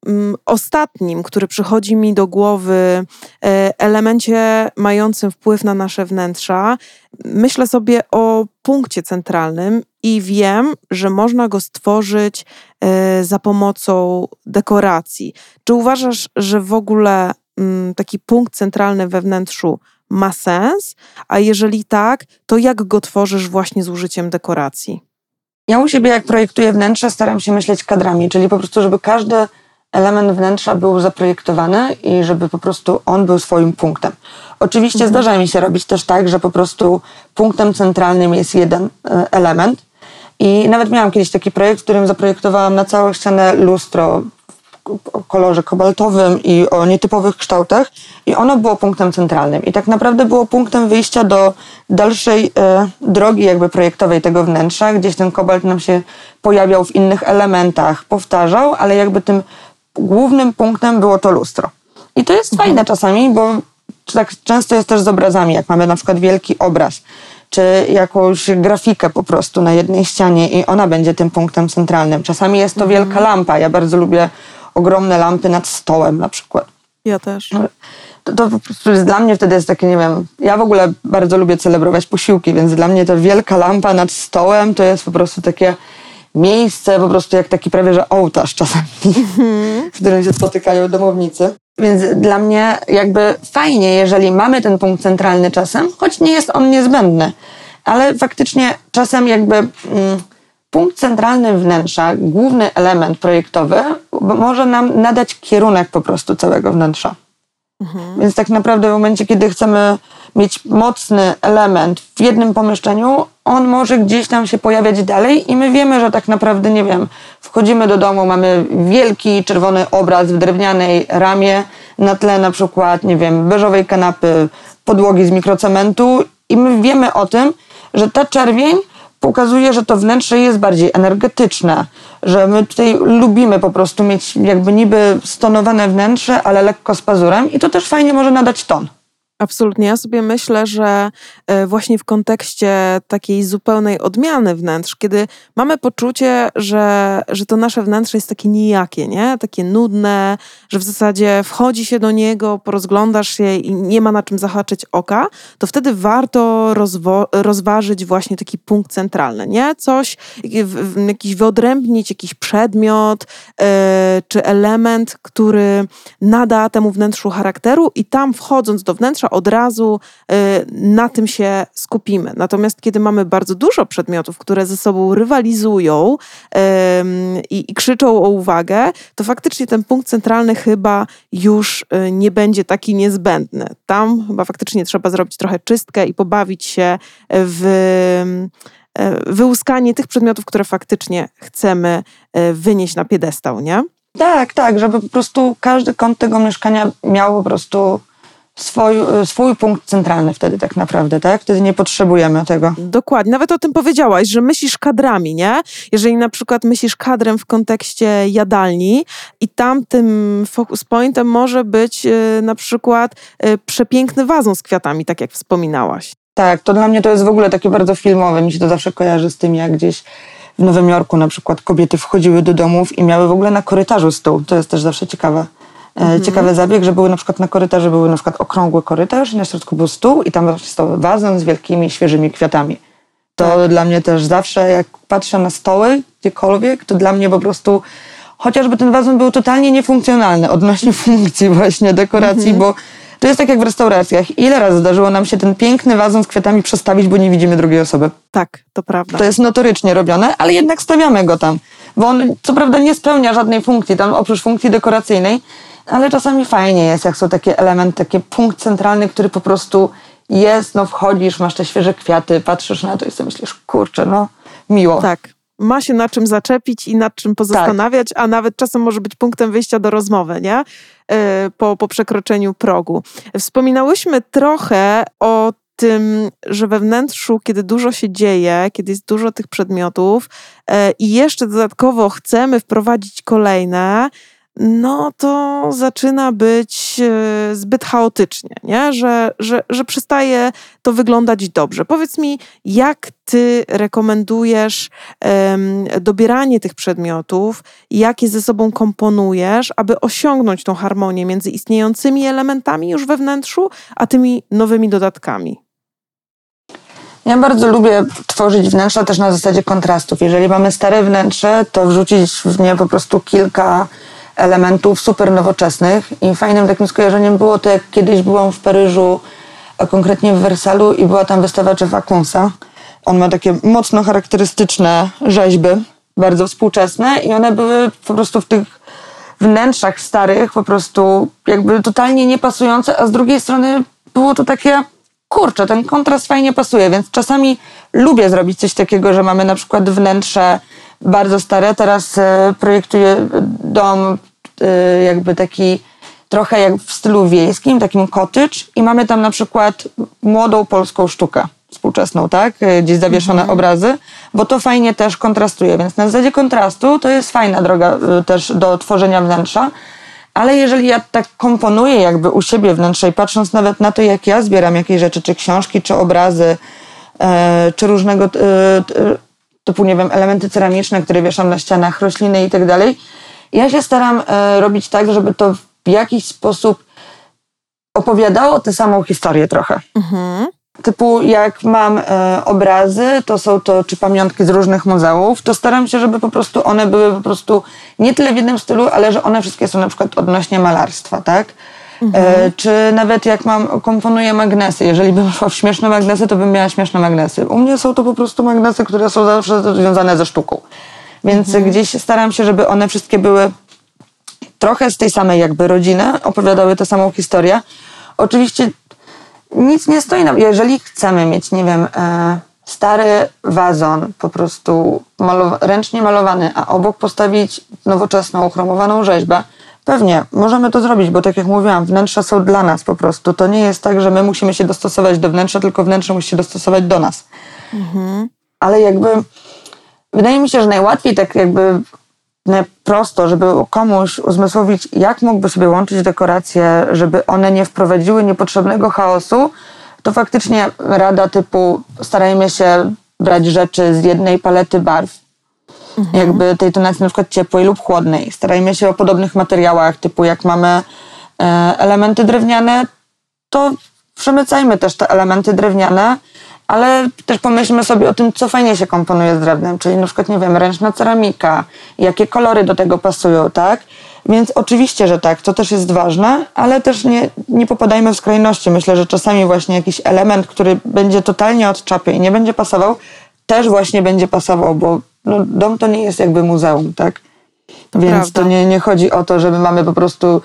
Speaker 1: Mm, ostatnim, który przychodzi mi do głowy, e, elemencie mającym wpływ na nasze wnętrza, myślę sobie o punkcie centralnym i wiem, że można go stworzyć e, za pomocą dekoracji. Czy uważasz, że w ogóle mm, taki punkt centralny we wnętrzu ma sens? A jeżeli tak, to jak go tworzysz właśnie z użyciem dekoracji?
Speaker 2: Ja u siebie, jak projektuję wnętrze, staram się myśleć kadrami, czyli po prostu, żeby każdy element wnętrza był zaprojektowany i żeby po prostu on był swoim punktem. Oczywiście mhm. zdarza mi się robić też tak, że po prostu punktem centralnym jest jeden e, element. I nawet miałam kiedyś taki projekt, w którym zaprojektowałam na całą ścianę lustro kolorze kobaltowym i o nietypowych kształtach i ono było punktem centralnym i tak naprawdę było punktem wyjścia do dalszej e, drogi jakby projektowej tego wnętrza, gdzieś ten kobalt nam się pojawiał w innych elementach, powtarzał, ale jakby tym głównym punktem było to lustro. I to jest mhm. fajne czasami, bo tak często jest też z obrazami, jak mamy na przykład wielki obraz, czy jakąś grafikę po prostu na jednej ścianie i ona będzie tym punktem centralnym. Czasami jest to mhm. wielka lampa. Ja bardzo lubię ogromne lampy nad stołem na przykład.
Speaker 1: Ja też. No,
Speaker 2: to, to po prostu jest dla mnie wtedy jest takie, nie wiem, ja w ogóle bardzo lubię celebrować posiłki, więc dla mnie ta wielka lampa nad stołem to jest po prostu takie miejsce, po prostu jak taki prawie że ołtarz czasami, mm-hmm. (laughs) w którym się spotykają domownicy. Więc dla mnie jakby fajnie, jeżeli mamy ten punkt centralny czasem, choć nie jest on niezbędny, ale faktycznie czasem jakby mm, punkt centralny wnętrza, główny element projektowy, może nam nadać kierunek po prostu całego wnętrza. Mhm. Więc tak naprawdę w momencie, kiedy chcemy mieć mocny element w jednym pomieszczeniu, on może gdzieś tam się pojawiać dalej i my wiemy, że tak naprawdę, nie wiem, wchodzimy do domu, mamy wielki czerwony obraz w drewnianej ramie, na tle na przykład, nie wiem, beżowej kanapy, podłogi z mikrocementu i my wiemy o tym, że ta czerwień pokazuje, że to wnętrze jest bardziej energetyczne, że my tutaj lubimy po prostu mieć jakby niby stonowane wnętrze, ale lekko z pazurem i to też fajnie może nadać ton.
Speaker 1: Absolutnie. Ja sobie myślę, że e, właśnie w kontekście takiej zupełnej odmiany wnętrz, kiedy mamy poczucie, że, że to nasze wnętrze jest takie nijakie, nie? takie nudne, że w zasadzie wchodzi się do niego, porozglądasz się i nie ma na czym zahaczyć oka, to wtedy warto rozważyć właśnie taki punkt centralny, nie? Coś, jakiś wyodrębnić jakiś przedmiot yy, czy element, który nada temu wnętrzu charakteru i tam wchodząc do wnętrza od razu y, na tym się skupimy. Natomiast kiedy mamy bardzo dużo przedmiotów, które ze sobą rywalizują i, i krzyczą o uwagę, to faktycznie ten punkt centralny chyba już y, nie będzie taki niezbędny. Tam chyba faktycznie trzeba zrobić trochę czystkę i pobawić się w e, wyłuskanie tych przedmiotów, które faktycznie chcemy wynieść na piedestał, nie?
Speaker 2: Tak, tak, żeby po prostu każdy kąt tego mieszkania miał po prostu swój, swój punkt centralny wtedy tak naprawdę, tak? Wtedy nie potrzebujemy tego.
Speaker 1: Dokładnie. Nawet o tym powiedziałaś, że myślisz kadrami, nie? Jeżeli na przykład myślisz kadrem w kontekście jadalni i tam tym focus pointem może być y, na przykład y, przepiękny wazon z kwiatami, tak jak wspominałaś.
Speaker 2: Tak, to dla mnie to jest w ogóle takie bardzo filmowe. Mi się to zawsze kojarzy z tym, jak gdzieś w Nowym Jorku na przykład kobiety wchodziły do domów i miały w ogóle na korytarzu stół. To jest też zawsze ciekawe. Mhm. Ciekawy zabieg, że były na przykład na korytarzu, były na przykład okrągły korytarz i na środku był stół i tam stał wazon z wielkimi, świeżymi kwiatami. To tak. dla mnie też zawsze, jak patrzę na stoły gdziekolwiek, to dla mnie po prostu chociażby ten wazon był totalnie niefunkcjonalny odnośnie (laughs) funkcji właśnie dekoracji, mhm. bo to jest tak jak w restauracjach. Ile razy zdarzyło nam się ten piękny wazon z kwiatami przestawić, bo nie widzimy drugiej osoby?
Speaker 1: Tak, to prawda.
Speaker 2: To jest notorycznie robione, ale jednak stawiamy go tam. Bo on co prawda nie spełnia żadnej funkcji, tam oprócz funkcji dekoracyjnej, ale czasami fajnie jest, jak są takie elementy, taki punkt centralny, który po prostu jest, no wchodzisz, masz te świeże kwiaty, patrzysz na to i sobie myślisz, kurczę, no miło.
Speaker 1: Tak, ma się na czym zaczepić i nad czym pozastanawiać, tak. a nawet czasem może być punktem wyjścia do rozmowy, nie? E, po, po przekroczeniu progu. Wspominałyśmy trochę o tym, że we wnętrzu, kiedy dużo się dzieje, kiedy jest dużo tych przedmiotów e, i jeszcze dodatkowo chcemy wprowadzić kolejne, no to zaczyna być e, zbyt chaotycznie, nie? Że, że, że przestaje to wyglądać dobrze. Powiedz mi, jak ty rekomendujesz um, dobieranie tych przedmiotów, jak je ze sobą komponujesz, aby osiągnąć tą harmonię między istniejącymi elementami już we wnętrzu, a tymi nowymi dodatkami?
Speaker 2: Ja bardzo lubię tworzyć wnętrza też na zasadzie kontrastów. Jeżeli mamy stare wnętrze, to wrzucić w nie po prostu kilka elementów super nowoczesnych i fajnym takim skojarzeniem było to, jak kiedyś byłam w Paryżu, a konkretnie w Wersalu i była tam wystawa Jeffa Kunsa. On ma takie mocno charakterystyczne rzeźby, bardzo współczesne i one były po prostu w tych wnętrzach starych po prostu jakby totalnie niepasujące, a z drugiej strony było to takie kurczę, ten kontrast fajnie pasuje, więc czasami lubię zrobić coś takiego, że mamy na przykład wnętrze bardzo stare. Teraz e, projektuję dom e, jakby taki trochę jak w stylu wiejskim, takim cottage i mamy tam na przykład młodą polską sztukę współczesną, tak? E, gdzieś zawieszone mhm. obrazy, bo to fajnie też kontrastuje, więc na zasadzie kontrastu to jest fajna droga też do tworzenia wnętrza, ale jeżeli ja tak komponuję jakby u siebie wnętrze i patrząc nawet na to, jak ja zbieram jakieś rzeczy, czy książki, czy obrazy, czy różnego typu, nie wiem, elementy ceramiczne, które wieszam na ścianach, rośliny i tak dalej. Ja się staram e, robić tak, żeby to w jakiś sposób opowiadało tę samą historię trochę. Mhm. Typu jak mam e, obrazy, to są to czy pamiątki z różnych muzeów, to staram się, żeby po prostu one były po prostu nie tyle w jednym stylu, ale że one wszystkie są na przykład odnośnie malarstwa, tak? Mhm. E, czy nawet jak mam, komponuję magnesy, jeżeli bym szła w śmieszne magnesy, to bym miała śmieszne magnesy. U mnie są to po prostu magnesy, które są zawsze związane ze sztuką. Więc mhm. gdzieś staram się, żeby one wszystkie były trochę z tej samej jakby rodziny, opowiadały tę samą historię. Oczywiście nic nie stoi nam. Jeżeli chcemy mieć, nie wiem, e, stary wazon, po prostu malowa ręcznie malowany, a obok postawić nowoczesną, chromowaną rzeźbę, Pewnie, możemy to zrobić, bo tak jak mówiłam, wnętrza są dla nas po prostu. To nie jest tak, że my musimy się dostosować do wnętrza, tylko wnętrze musi się dostosować do nas. Mhm. Ale jakby wydaje mi się, że najłatwiej tak jakby prosto, żeby komuś uzmysłowić, jak mógłby sobie łączyć dekoracje, żeby one nie wprowadziły niepotrzebnego chaosu, to faktycznie rada typu starajmy się brać rzeczy z jednej palety barw, mhm. jakby tej tonacji na przykład ciepłej lub chłodnej. Starajmy się o podobnych materiałach, typu jak mamy e, elementy drewniane, to przemycajmy też te elementy drewniane ale też pomyślmy sobie o tym, co fajnie się komponuje z drewnem, czyli na przykład, nie wiem, ręczna ceramika, jakie kolory do tego pasują, tak? Więc oczywiście, że tak, to też jest ważne, ale też nie, nie popadajmy w skrajności. Myślę, że czasami właśnie jakiś element, który będzie totalnie od czapy i nie będzie pasował, też właśnie będzie pasował, bo no, dom to nie jest jakby muzeum, tak? Więc
Speaker 1: prawda.
Speaker 2: to nie, nie chodzi o to, że my mamy po prostu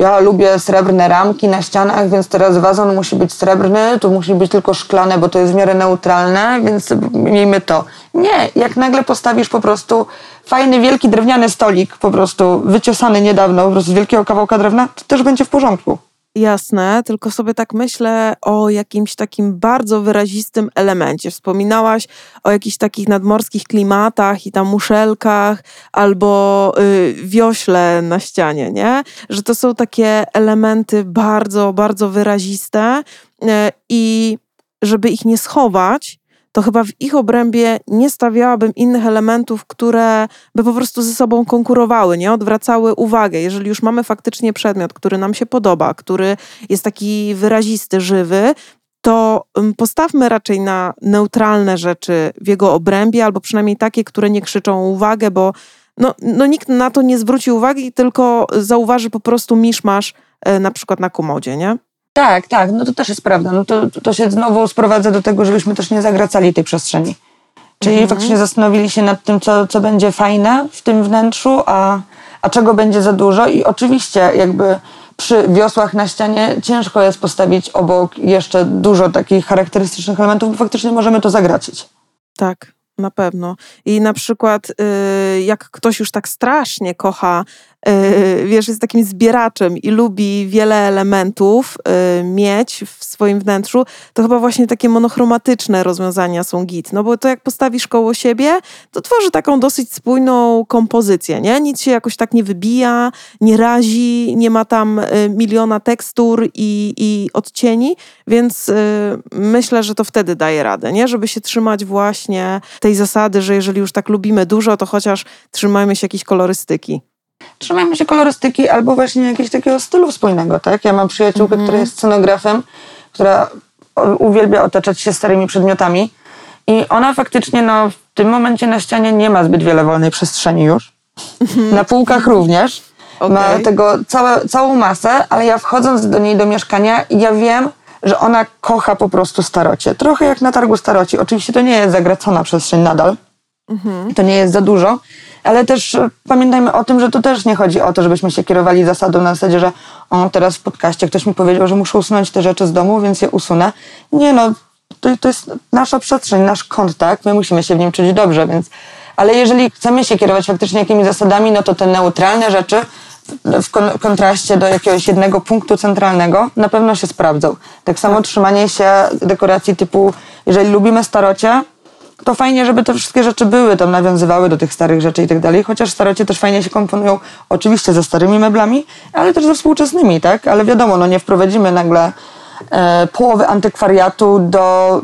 Speaker 2: ja lubię srebrne ramki na ścianach, więc teraz wazon musi być srebrny, tu musi być tylko szklane, bo to jest w miarę neutralne, więc miejmy to. Nie, jak nagle postawisz po prostu fajny, wielki drewniany stolik, po prostu wyciosany niedawno, po prostu z wielkiego kawałka drewna, to też będzie w porządku.
Speaker 1: Jasne, tylko sobie tak myślę o jakimś takim bardzo wyrazistym elemencie. Wspominałaś o jakichś takich nadmorskich klimatach i tam muszelkach albo y, wiośle na ścianie, nie? Że to są takie elementy bardzo, bardzo wyraziste y, i żeby ich nie schować, to chyba w ich obrębie nie stawiałabym innych elementów, które by po prostu ze sobą konkurowały, nie odwracały uwagę. Jeżeli już mamy faktycznie przedmiot, który nam się podoba, który jest taki wyrazisty, żywy, to postawmy raczej na neutralne rzeczy w jego obrębie, albo przynajmniej takie, które nie krzyczą uwagę, bo no, no nikt na to nie zwróci uwagi, tylko zauważy po prostu miszmasz e, na przykład na komodzie, nie?
Speaker 2: Tak, tak, no to też jest prawda. No to, to się znowu sprowadza do tego, żebyśmy też nie zagracali tej przestrzeni. Czyli
Speaker 1: Mhm.
Speaker 2: faktycznie zastanowili się nad tym, co, co będzie fajne w tym wnętrzu, a, a czego będzie za dużo. I oczywiście jakby przy wiosłach na ścianie ciężko jest postawić obok jeszcze dużo takich charakterystycznych elementów, bo faktycznie możemy to zagracić.
Speaker 1: Tak, na pewno. I na przykład, y, jak ktoś już tak strasznie kocha, wiesz, jest takim zbieraczem i lubi wiele elementów y, mieć w swoim wnętrzu, to chyba właśnie takie monochromatyczne rozwiązania są git. No bo to jak postawisz koło siebie, to tworzy taką dosyć spójną kompozycję, nie? Nic się jakoś tak nie wybija, nie razi, nie ma tam y, miliona tekstur i, i odcieni, więc y, myślę, że to wtedy daje radę, nie? Żeby się trzymać właśnie tej zasady, że jeżeli już tak lubimy dużo, to chociaż trzymajmy się jakiejś kolorystyki.
Speaker 2: Trzymajmy się kolorystyki albo właśnie jakiegoś takiego stylu wspólnego, tak? Ja mam przyjaciółkę, która jest scenografem, która uwielbia otaczać się starymi przedmiotami i ona faktycznie no, w tym momencie na ścianie nie ma zbyt wiele wolnej przestrzeni już. Na półkach również. Ma
Speaker 1: Okej.
Speaker 2: tego całe, całą masę, ale ja wchodząc do niej do mieszkania, ja wiem, że ona kocha po prostu starocie. Trochę jak na targu staroci. Oczywiście to nie jest zagracona przestrzeń nadal. To nie jest za dużo, ale też e, pamiętajmy o tym, że to też nie chodzi o to, żebyśmy się kierowali zasadą na zasadzie, że o, teraz w podcaście ktoś mi powiedział, że muszę usunąć te rzeczy z domu, więc je usunę. Nie no, to, to jest nasza przestrzeń, nasz kąt, tak? My musimy się w nim czuć dobrze, więc... Ale jeżeli chcemy się kierować faktycznie jakimiś zasadami, no to te neutralne rzeczy w w kon- kontraście do jakiegoś jednego punktu centralnego na pewno się sprawdzą. Tak samo trzymanie się dekoracji typu, jeżeli lubimy starocie, to fajnie, żeby te wszystkie rzeczy były, tam nawiązywały do tych starych rzeczy i tak dalej, chociaż starocie też fajnie się komponują oczywiście ze starymi meblami, ale też ze współczesnymi, tak? Ale wiadomo, no nie wprowadzimy nagle e, połowy antykwariatu do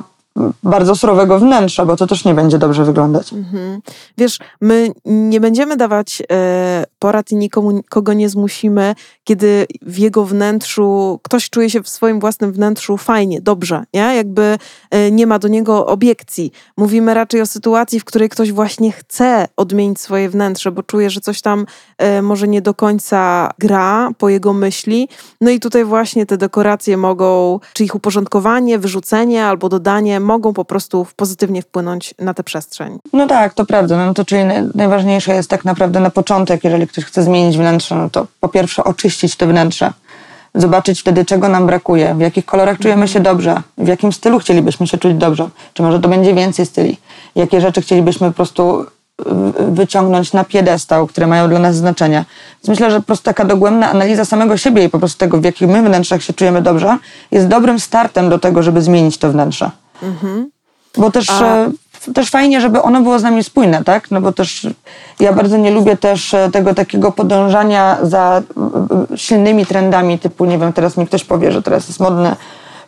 Speaker 2: bardzo surowego wnętrza, bo to też nie będzie dobrze wyglądać.
Speaker 1: Wiesz, my nie będziemy dawać e, porad i nikomu, kogo nie zmusimy, kiedy w jego wnętrzu ktoś czuje się w swoim własnym wnętrzu fajnie, dobrze, nie? Jakby e, nie ma do niego obiekcji. Mówimy raczej o sytuacji, w której ktoś właśnie chce odmienić swoje wnętrze, bo czuje, że coś tam e, może nie do końca gra po jego myśli. No i tutaj właśnie te dekoracje mogą, czy ich uporządkowanie, wyrzucenie albo dodanie mogą po prostu pozytywnie wpłynąć na tę przestrzeń.
Speaker 2: No tak, to prawda. No to czyli naj- najważniejsze jest tak naprawdę na początek, jeżeli ktoś chce zmienić wnętrze, no to po pierwsze oczyścić te wnętrze. Zobaczyć wtedy, czego nam brakuje, w jakich kolorach czujemy się dobrze, w jakim stylu chcielibyśmy się czuć dobrze, czy może to będzie więcej styli, jakie rzeczy chcielibyśmy po prostu wyciągnąć na piedestał, które mają dla nas znaczenie. Więc myślę, że po prostu taka dogłębna analiza samego siebie i po prostu tego, w jakich my wnętrzach się czujemy dobrze, jest dobrym startem do tego, żeby zmienić to wnętrze. Bo też,
Speaker 1: A-
Speaker 2: e, też fajnie, żeby ono było z nami spójne, tak? No bo też ja bardzo nie lubię też e, tego takiego podążania za e, silnymi trendami, typu, nie wiem, teraz mi ktoś powie, że teraz jest modne,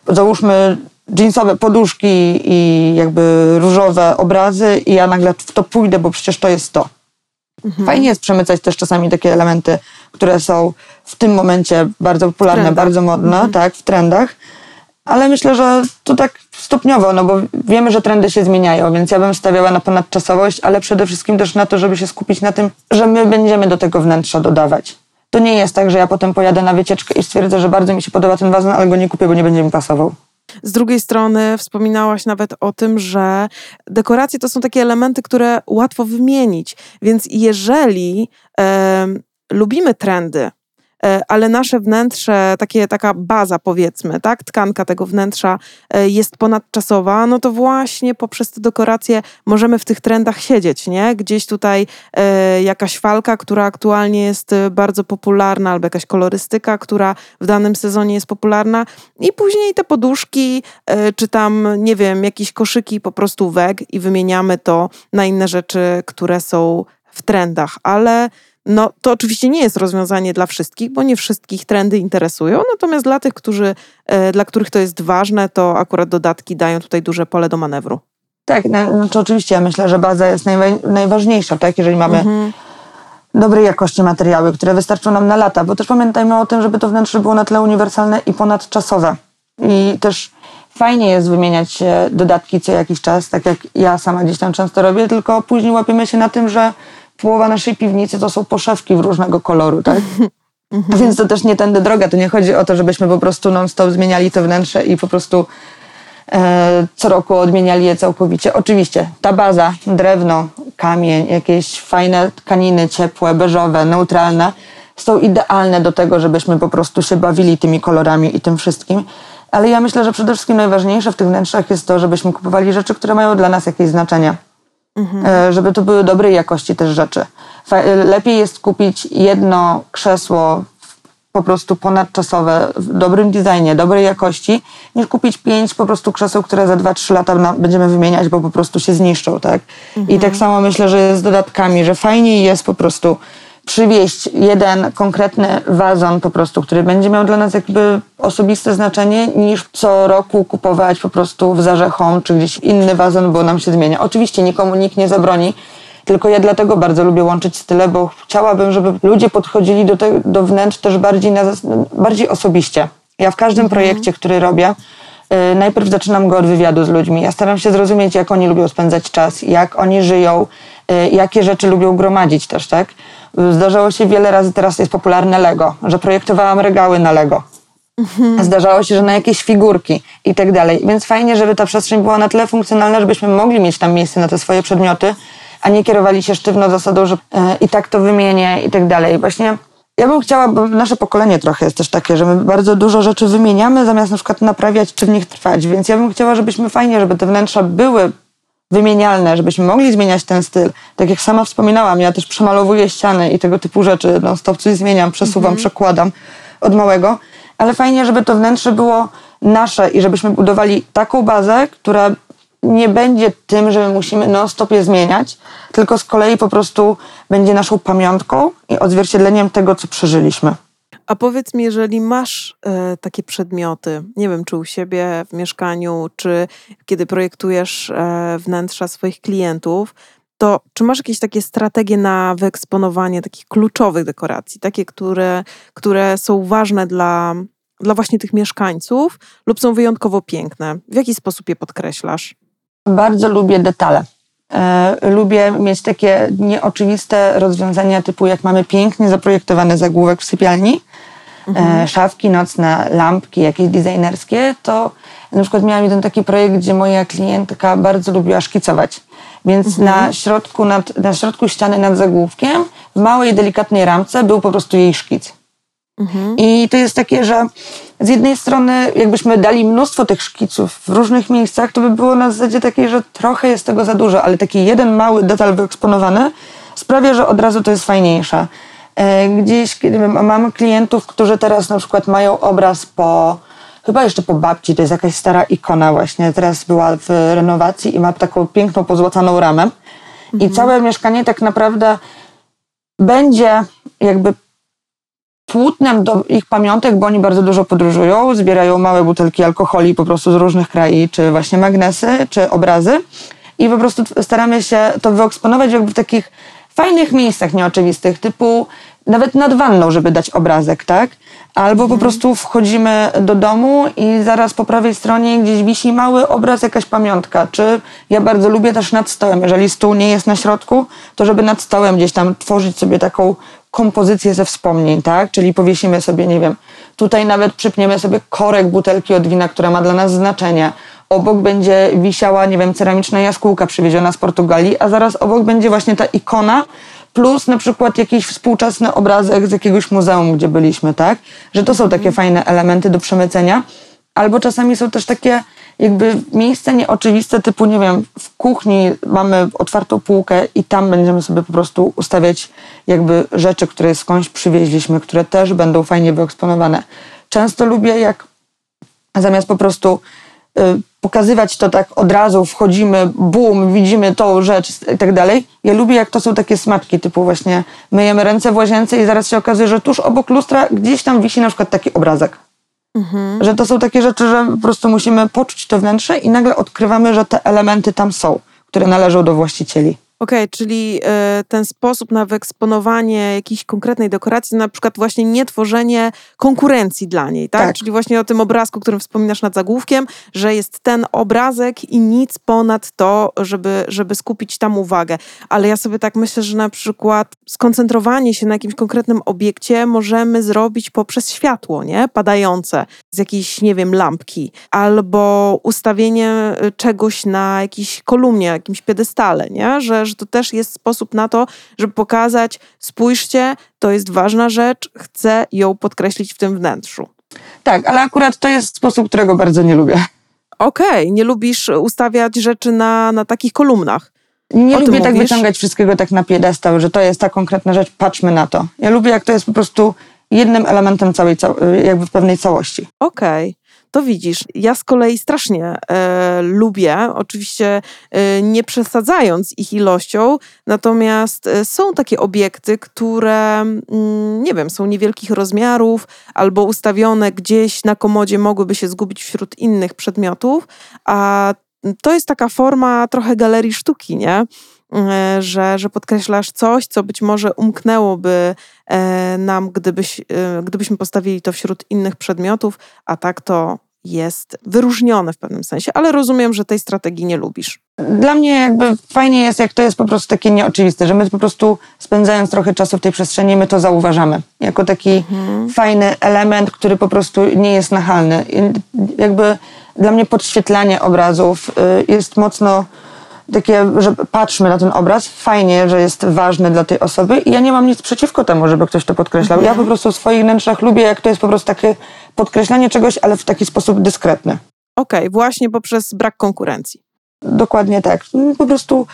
Speaker 2: załóżmy jeansowe poduszki i jakby różowe obrazy i ja nagle w to pójdę, bo przecież to jest to. Fajnie jest przemycać też czasami takie elementy, które są w tym momencie bardzo popularne, bardzo modne, tak, w trendach, ale myślę, że to tak stopniowo, no bo wiemy, że trendy się zmieniają, więc ja bym stawiała na ponadczasowość, ale przede wszystkim też na to, żeby się skupić na tym, że my będziemy do tego wnętrza dodawać. To nie jest tak, że ja potem pojadę na wycieczkę i stwierdzę, że bardzo mi się podoba ten wazon, ale go nie kupię, bo nie będzie mi pasował.
Speaker 1: Z drugiej strony wspominałaś nawet o tym, że dekoracje to są takie elementy, które łatwo wymienić. Więc jeżeli e, lubimy trendy, ale nasze wnętrze, takie, taka baza powiedzmy, tak, tkanka tego wnętrza e, jest ponadczasowa, no to właśnie poprzez te dekoracje możemy w tych trendach siedzieć, nie? Gdzieś tutaj e, jakaś falka, która aktualnie jest bardzo popularna, albo jakaś kolorystyka, która w danym sezonie jest popularna. I później te poduszki, czy tam, nie wiem, jakieś koszyki po prostu weg i wymieniamy to na inne rzeczy, które są w trendach, ale no to oczywiście nie jest rozwiązanie dla wszystkich, bo nie wszystkich trendy interesują, natomiast dla tych, którzy, e, dla których to jest ważne, to akurat dodatki dają tutaj duże pole do manewru.
Speaker 2: Tak, no, znaczy oczywiście ja myślę, że baza jest najwa- najważniejsza, tak? Jeżeli mamy mhm. dobrej jakości materiały, które wystarczą nam na lata, bo też pamiętajmy o tym, żeby to wnętrze było na tyle uniwersalne i ponadczasowe. I też fajnie jest wymieniać dodatki co jakiś czas, tak jak ja sama gdzieś tam często robię, tylko później łapiemy się na tym, że połowa naszej piwnicy to są poszewki w różnego koloru, tak? (laughs) Mhm. Więc to też nie tędy droga. To nie chodzi o to, żebyśmy po prostu non-stop zmieniali to wnętrze i po prostu e, co roku odmieniali je całkowicie. Oczywiście ta baza, drewno, kamień, jakieś fajne tkaniny ciepłe, beżowe, neutralne są idealne do tego, żebyśmy po prostu się bawili tymi kolorami i tym wszystkim. Ale ja myślę, że przede wszystkim najważniejsze w tych wnętrzach jest to, żebyśmy kupowali rzeczy, które mają dla nas jakieś znaczenie mhm. żeby to były dobrej jakości też rzeczy. Lepiej jest kupić jedno krzesło po prostu ponadczasowe, w dobrym designie, dobrej jakości, niż kupić pięć po prostu krzeseł, które za 2-3 lata będziemy wymieniać, bo po prostu się zniszczą, tak? Mhm. I tak samo myślę, że jest z dodatkami, że fajniej jest po prostu przywieźć jeden konkretny wazon po prostu, który będzie miał dla nas jakby osobiste znaczenie, niż co roku kupować po prostu w Zarze Home czy gdzieś inny wazon, bo nam się zmienia. Oczywiście nikomu nikt nie zabroni, tylko ja dlatego bardzo lubię łączyć style, bo chciałabym, żeby ludzie podchodzili do, te, do wnętrz też bardziej, na, bardziej osobiście. Ja w każdym mhm. projekcie, który robię, najpierw zaczynam go od wywiadu z ludźmi. Ja staram się zrozumieć, jak oni lubią spędzać czas, jak oni żyją, yy, jakie rzeczy lubią gromadzić też, tak? Zdarzało się wiele razy, teraz jest popularne Lego, że projektowałam regały na Lego. Mhm. Zdarzało się, że na jakieś figurki i tak dalej. Więc fajnie, żeby ta przestrzeń była na tyle funkcjonalna, żebyśmy mogli mieć tam miejsce na te swoje przedmioty, a nie kierowali się sztywno zasadą, że e, i tak to wymienię i tak dalej. Właśnie ja bym chciała, bo nasze pokolenie trochę jest też takie, że my bardzo dużo rzeczy wymieniamy, zamiast na przykład naprawiać czy w nich trwać. Więc ja bym chciała, żebyśmy fajnie, żeby te wnętrza były wymienialne, żebyśmy mogli zmieniać ten styl. Tak jak sama wspominałam, ja też przemalowuję ściany i tego typu rzeczy. No, stop coś zmieniam, przesuwam, mhm. przekładam od małego. Ale fajnie, żeby to wnętrze było nasze i żebyśmy budowali taką bazę, która nie będzie tym, że my musimy non-stop je zmieniać, tylko z kolei po prostu będzie naszą pamiątką i odzwierciedleniem tego, co przeżyliśmy.
Speaker 1: A powiedz mi, jeżeli masz e, takie przedmioty, nie wiem, czy u siebie w mieszkaniu, czy kiedy projektujesz e, wnętrza swoich klientów, to czy masz jakieś takie strategie na wyeksponowanie takich kluczowych dekoracji, takie, które, które są ważne dla, dla właśnie tych mieszkańców lub są wyjątkowo piękne? W jaki sposób je podkreślasz?
Speaker 2: Bardzo lubię detale. E, lubię mieć takie nieoczywiste rozwiązania, typu jak mamy pięknie zaprojektowany zagłówek w sypialni, mhm. szafki nocne, lampki jakieś designerskie, to na przykład miałam jeden taki projekt, gdzie moja klientka bardzo lubiła szkicować. Więc mhm. na, środku nad, na środku ściany nad zagłówkiem, w małej, delikatnej ramce był po prostu jej szkic. Mhm. I to jest takie, że z jednej strony, jakbyśmy dali mnóstwo tych szkiców w różnych miejscach, to by było na zasadzie takiej, że trochę jest tego za dużo, ale taki jeden mały detal wyeksponowany sprawia, że od razu to jest fajniejsze. E, gdzieś, kiedy mam klientów, którzy teraz na przykład mają obraz po, chyba jeszcze po babci, to jest jakaś stara ikona właśnie, teraz była w renowacji i ma taką piękną, pozłacaną ramę. Mhm. I całe mieszkanie tak naprawdę będzie jakby płótnem do ich pamiątek, bo oni bardzo dużo podróżują, zbierają małe butelki alkoholi po prostu z różnych krajów, czy właśnie magnesy, czy obrazy. I po prostu staramy się to wyeksponować jakby w takich fajnych miejscach nieoczywistych, typu nawet nad wanną, żeby dać obrazek, tak? Albo po prostu wchodzimy do domu i zaraz po prawej stronie gdzieś wisi mały obraz, jakaś pamiątka. Czy ja bardzo lubię też nad stołem, jeżeli stół nie jest na środku, to żeby nad stołem gdzieś tam tworzyć sobie taką kompozycję ze wspomnień, tak? Czyli powiesimy sobie, nie wiem, tutaj nawet przypniemy sobie korek butelki od wina, która ma dla nas znaczenie. Obok będzie wisiała, nie wiem, ceramiczna jaskółka przywieziona z Portugalii, a zaraz obok będzie właśnie ta ikona, plus na przykład jakiś współczesny obrazek z jakiegoś muzeum, gdzie byliśmy, tak? Że to są takie fajne elementy do przemycenia. Albo czasami są też takie jakby miejsca nieoczywiste, typu, nie wiem, w kuchni mamy otwartą półkę i tam będziemy sobie po prostu ustawiać jakby rzeczy, które skądś przywieźliśmy, które też będą fajnie wyeksponowane. Często lubię, jak zamiast po prostu y, pokazywać to tak od razu, wchodzimy, bum, widzimy tą rzecz i tak dalej. Ja lubię, jak to są takie smaczki, typu właśnie myjemy ręce w łazience i zaraz się okazuje, że tuż obok lustra gdzieś tam wisi na przykład taki obrazek.
Speaker 1: Mhm.
Speaker 2: Że to są takie rzeczy, że po prostu musimy poczuć to wnętrze i nagle odkrywamy, że te elementy tam są, które należą do właścicieli.
Speaker 1: Okej, czyli e, ten sposób na wyeksponowanie jakiejś konkretnej dekoracji, na przykład właśnie nie tworzenie konkurencji dla niej, tak?
Speaker 2: Tak.
Speaker 1: Czyli właśnie o tym obrazku, którym wspominasz nad zagłówkiem, że jest ten obrazek i nic ponad to, żeby, żeby skupić tam uwagę. Ale ja sobie tak myślę, że na przykład skoncentrowanie się na jakimś konkretnym obiekcie możemy zrobić poprzez światło, nie? Padające z jakiejś, nie wiem, lampki, albo ustawienie y, czegoś na jakiejś kolumnie, jakimś piedestale, nie? Że, że to też jest sposób na to, żeby pokazać, spójrzcie, to jest ważna rzecz, chcę ją podkreślić w tym wnętrzu.
Speaker 2: Tak, ale akurat to jest sposób, którego bardzo nie lubię.
Speaker 1: Okej, nie lubisz ustawiać rzeczy na, na takich kolumnach.
Speaker 2: Nie
Speaker 1: O
Speaker 2: lubię tak
Speaker 1: mówisz?
Speaker 2: wyciągać wszystkiego tak na piedestał, że to jest ta konkretna rzecz, patrzmy na to. Ja lubię, jak to jest po prostu jednym elementem całej, cał- jakby w pewnej całości.
Speaker 1: Okej, to widzisz. Ja z kolei strasznie e, lubię, oczywiście e, nie przesadzając ich ilością, natomiast e, są takie obiekty, które, mm, nie wiem, są niewielkich rozmiarów albo ustawione gdzieś na komodzie, mogłyby się zgubić wśród innych przedmiotów, a to jest taka forma trochę galerii sztuki, nie? E, Że, że podkreślasz coś, co być może umknęłoby e, nam, gdybyś, e, gdybyśmy postawili to wśród innych przedmiotów, a tak to jest wyróżnione w pewnym sensie, ale rozumiem, że tej strategii nie lubisz.
Speaker 2: Dla mnie jakby fajnie jest, jak to jest po prostu takie nieoczywiste, że my po prostu spędzając trochę czasu w tej przestrzeni, my to zauważamy. Jako taki fajny element, który po prostu nie jest nachalny. I jakby dla mnie podświetlanie obrazów y, jest mocno takie, że patrzmy na ten obraz, fajnie, że jest ważny dla tej osoby i ja nie mam nic przeciwko temu, żeby ktoś to podkreślał. Ja po prostu w swoich wnętrzach lubię, jak to jest po prostu takie podkreślanie czegoś, ale w taki sposób dyskretny.
Speaker 1: Okej, właśnie poprzez brak konkurencji.
Speaker 2: Dokładnie tak. Po prostu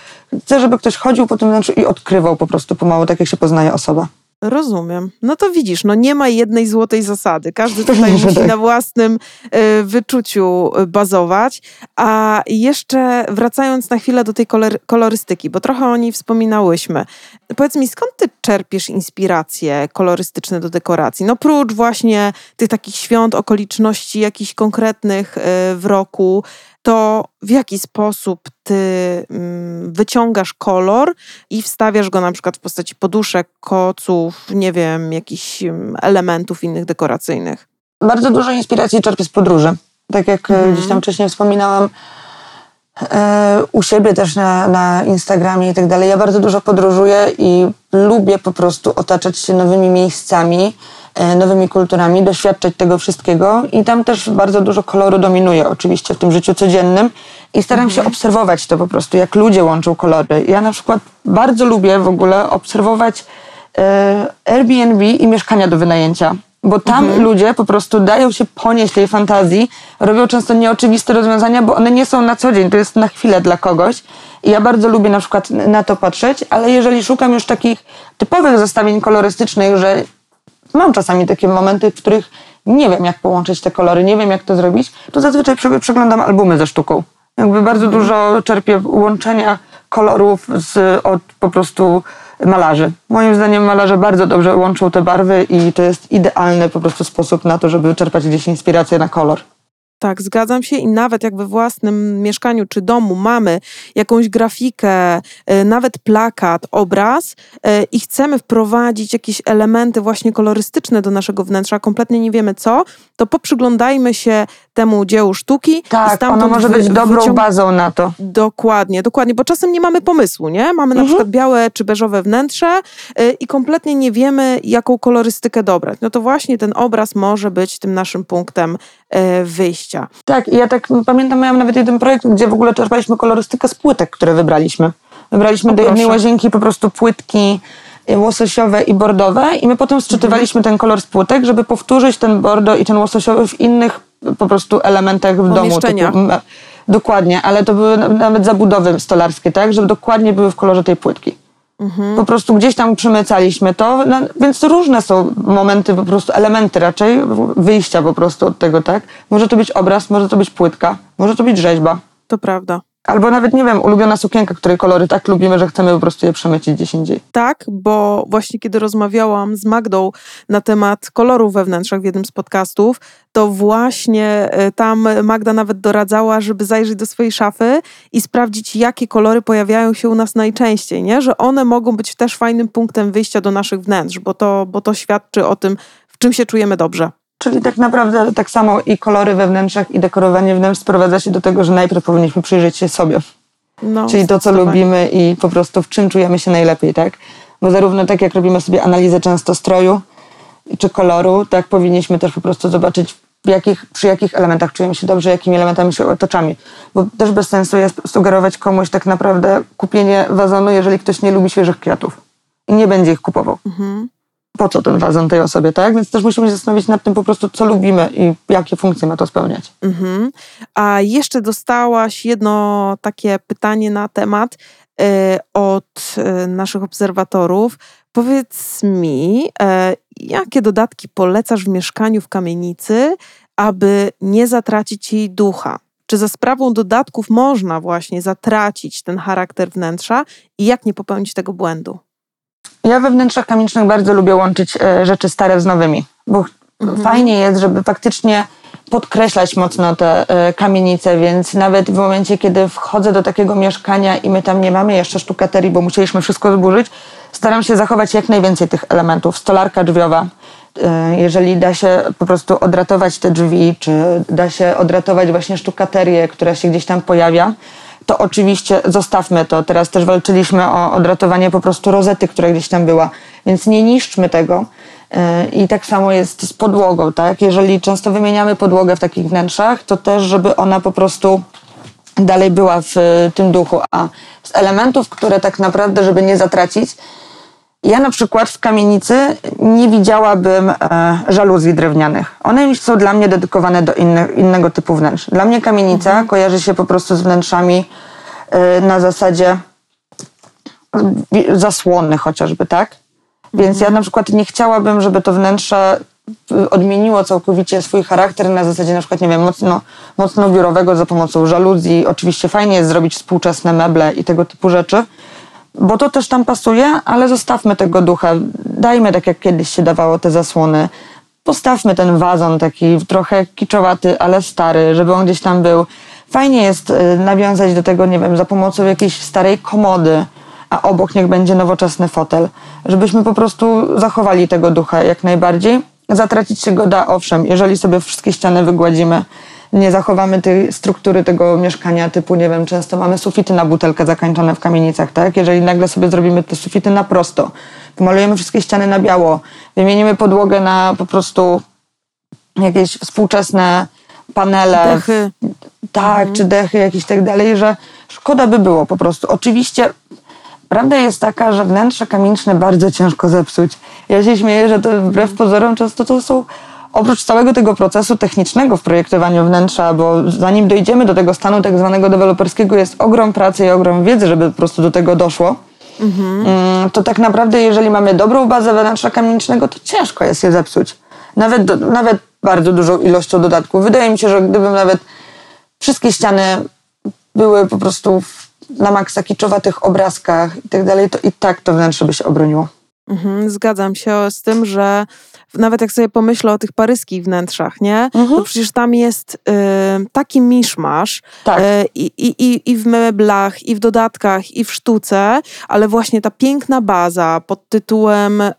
Speaker 2: chcę, żeby ktoś chodził po tym wnętrzu i odkrywał po prostu pomału, tak jak się poznaje osoba.
Speaker 1: Rozumiem. No to widzisz, no nie ma jednej złotej zasady. Każdy (laughs) tutaj musi
Speaker 2: tak.
Speaker 1: na własnym y, wyczuciu y, bazować. A jeszcze wracając na chwilę do tej kolor- kolorystyki, bo trochę o niej wspominałyśmy. Powiedz mi, skąd ty czerpiesz inspiracje kolorystyczne do dekoracji? No prócz właśnie tych takich świąt, okoliczności jakichś konkretnych y, w roku, to w jaki sposób ty mm, wyciągasz kolor i wstawiasz go na przykład w postaci poduszek, koców, nie wiem, jakichś mm, elementów innych dekoracyjnych.
Speaker 2: Bardzo dużo inspiracji czerpię z podróży. Tak jak e, gdzieś tam wcześniej wspominałam, e, u siebie też na, na Instagramie i tak dalej. Ja bardzo dużo podróżuję i lubię po prostu otaczać się nowymi miejscami, nowymi kulturami, doświadczać tego wszystkiego i tam też bardzo dużo koloru dominuje oczywiście w tym życiu codziennym i staram się obserwować to po prostu, jak ludzie łączą kolory. Ja na przykład bardzo lubię w ogóle obserwować e, Airbnb i mieszkania do wynajęcia. Bo tam ludzie po prostu dają się ponieść tej fantazji, robią często nieoczywiste rozwiązania, bo one nie są na co dzień, to jest na chwilę dla kogoś. I ja bardzo lubię na przykład na to patrzeć, ale jeżeli szukam już takich typowych zestawień kolorystycznych, że mam czasami takie momenty, w których nie wiem, jak połączyć te kolory, nie wiem, jak to zrobić, to zazwyczaj prze- przeglądam albumy ze sztuką. Jakby bardzo dużo czerpię łączenia kolorów z, od po prostu malarzy. Moim zdaniem malarze bardzo dobrze łączą te barwy i to jest idealny po prostu sposób na to, żeby czerpać gdzieś inspirację na kolor.
Speaker 1: Tak, zgadzam się i nawet jak we własnym mieszkaniu czy domu mamy jakąś grafikę, y, nawet plakat, obraz y, i chcemy wprowadzić jakieś elementy właśnie kolorystyczne do naszego wnętrza, kompletnie nie wiemy co, to poprzyglądajmy się temu dziełu sztuki.
Speaker 2: Tak, ono może być dobrą
Speaker 1: wyciąg-
Speaker 2: bazą na to.
Speaker 1: Dokładnie, dokładnie, bo czasem nie mamy pomysłu, nie? Mamy na
Speaker 2: Mhm.
Speaker 1: przykład białe czy beżowe wnętrze y, i kompletnie nie wiemy, jaką kolorystykę dobrać. No to właśnie ten obraz może być tym naszym punktem y, wyjścia.
Speaker 2: Tak, i ja tak pamiętam, miałam nawet jeden projekt, gdzie w ogóle czerpaliśmy kolorystykę z płytek, które wybraliśmy. Wybraliśmy
Speaker 1: O,
Speaker 2: do jednej łazienki po prostu płytki y, łososiowe i bordowe i my potem sczytywaliśmy ten kolor z płytek, żeby powtórzyć ten bordo i ten łososiowy w innych po prostu elementach w domu. Typu, dokładnie, ale to były na- nawet zabudowy stolarskie, tak, żeby dokładnie były w kolorze tej płytki. Po prostu gdzieś tam przymycaliśmy to, no, więc różne są momenty, po prostu elementy raczej wyjścia po prostu od tego, tak? Może to być obraz, może to być płytka, może to być rzeźba.
Speaker 1: To prawda.
Speaker 2: Albo nawet, nie wiem, ulubiona sukienka, której kolory tak lubimy, że chcemy po prostu je przemycić gdzieś indziej.
Speaker 1: Tak, bo właśnie kiedy rozmawiałam z Magdą na temat kolorów we wnętrzach w jednym z podcastów, to właśnie y, tam Magda nawet doradzała, żeby zajrzeć do swojej szafy i sprawdzić, jakie kolory pojawiają się u nas najczęściej, nie? Że one mogą być też fajnym punktem wyjścia do naszych wnętrz, bo to, bo to świadczy o tym, w czym się czujemy dobrze.
Speaker 2: Czyli tak naprawdę tak samo i kolory we wnętrzach, i dekorowanie wnętrz sprowadza się do tego, że najpierw powinniśmy przyjrzeć się sobie.
Speaker 1: No,
Speaker 2: Czyli to, co lubimy i po prostu w czym czujemy się najlepiej, tak? Bo zarówno tak jak robimy sobie analizę często stroju czy koloru, tak powinniśmy też po prostu zobaczyć, w jakich, przy jakich elementach czujemy się dobrze, jakimi elementami się otaczamy. Bo też bez sensu jest sugerować komuś tak naprawdę kupienie wazonu, jeżeli ktoś nie lubi świeżych kwiatów i nie będzie ich kupował.
Speaker 1: Mhm.
Speaker 2: Po co ten wazon tej osobie, tak? Więc też musimy się zastanowić nad tym po prostu, co lubimy i jakie funkcje ma to spełniać.
Speaker 1: Mhm. A jeszcze dostałaś jedno takie pytanie na temat e, od e, naszych obserwatorów. Powiedz mi, e, jakie dodatki polecasz w mieszkaniu w kamienicy, aby nie zatracić jej ducha? Czy za sprawą dodatków można właśnie zatracić ten charakter wnętrza i jak nie popełnić tego błędu?
Speaker 2: Ja we wnętrzach kamienicznych bardzo lubię łączyć e, rzeczy stare z nowymi, bo
Speaker 1: Mhm.
Speaker 2: fajnie jest, żeby faktycznie podkreślać mocno te e, kamienice, więc nawet w momencie, kiedy wchodzę do takiego mieszkania i my tam nie mamy jeszcze sztukaterii, bo musieliśmy wszystko zburzyć, staram się zachować jak najwięcej tych elementów. Stolarka drzwiowa, e, jeżeli da się po prostu odratować te drzwi, czy da się odratować właśnie sztukaterię, która się gdzieś tam pojawia, to oczywiście zostawmy to. Teraz też walczyliśmy o odratowanie po prostu rozety, która gdzieś tam była, więc nie niszczmy tego. Yy, I tak samo jest z podłogą, tak? Jeżeli często wymieniamy podłogę w takich wnętrzach, to też, żeby ona po prostu dalej była w tym duchu. A z elementów, które tak naprawdę, żeby nie zatracić, ja na przykład w kamienicy nie widziałabym e, żaluzji drewnianych. One są dla mnie dedykowane do innego typu wnętrz. Dla mnie kamienica kojarzy się po prostu z wnętrzami e, na zasadzie wi- zasłony chociażby, tak? Więc ja na przykład nie chciałabym, żeby to wnętrze y, odmieniło całkowicie swój charakter na zasadzie na przykład, nie wiem, mocno, mocno biurowego za pomocą żaluzji. Oczywiście fajnie jest zrobić współczesne meble i tego typu rzeczy, bo to też tam pasuje, ale zostawmy tego ducha. Dajmy tak, jak kiedyś się dawało te zasłony. Postawmy ten wazon taki trochę kiczowaty, ale stary, żeby on gdzieś tam był. Fajnie jest y, nawiązać do tego, nie wiem, za pomocą jakiejś starej komody, a obok niech będzie nowoczesny fotel. Żebyśmy po prostu zachowali tego ducha jak najbardziej. Zatracić się go da, owszem, jeżeli sobie wszystkie ściany wygładzimy, nie zachowamy tej struktury tego mieszkania, typu, nie wiem, często mamy sufity na butelkę zakańczone w kamienicach, tak? Jeżeli nagle sobie zrobimy te sufity na prosto, pomalujemy wszystkie ściany na biało, wymienimy podłogę na po prostu jakieś współczesne panele,
Speaker 1: Dechy.
Speaker 2: tak, czy dechy jakieś tak dalej, że szkoda by było po prostu. Oczywiście prawda jest taka, że wnętrze kamieniczne bardzo ciężko zepsuć. Ja się śmieję, że to wbrew pozorom często to są oprócz całego tego procesu technicznego w projektowaniu wnętrza, bo zanim dojdziemy do tego stanu tak zwanego deweloperskiego jest ogrom pracy i ogrom wiedzy, żeby po prostu do tego doszło. Mm, To tak naprawdę, jeżeli mamy dobrą bazę wnętrza kamienicznego, to ciężko jest je zepsuć. Nawet, do, nawet bardzo dużą ilością dodatków. Wydaje mi się, że gdybym nawet wszystkie ściany były po prostu w- na maksa kiczowatych obrazkach i tak dalej, to i tak to wnętrze by się obroniło.
Speaker 1: Mhm, zgadzam się z tym, że nawet jak sobie pomyślę o tych paryskich wnętrzach, nie?
Speaker 2: Mhm.
Speaker 1: To przecież tam jest y, taki miszmasz
Speaker 2: Tak.
Speaker 1: y, i, i, i w meblach, i w dodatkach, i w sztuce, ale właśnie ta piękna baza pod tytułem y,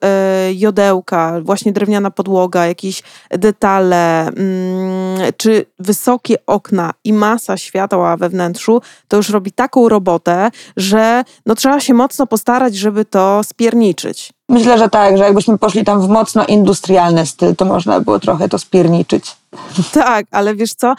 Speaker 1: jodełka, właśnie drewniana podłoga, jakieś detale, mm, czy wysokie okna i masa światła we wnętrzu, to już robi taką robotę, że no, trzeba się mocno postarać, żeby to spierniczyć.
Speaker 2: Myślę, że tak, że jakbyśmy poszli tam w mocno industrialny styl, to można było trochę to spierniczyć.
Speaker 1: Tak, ale wiesz co?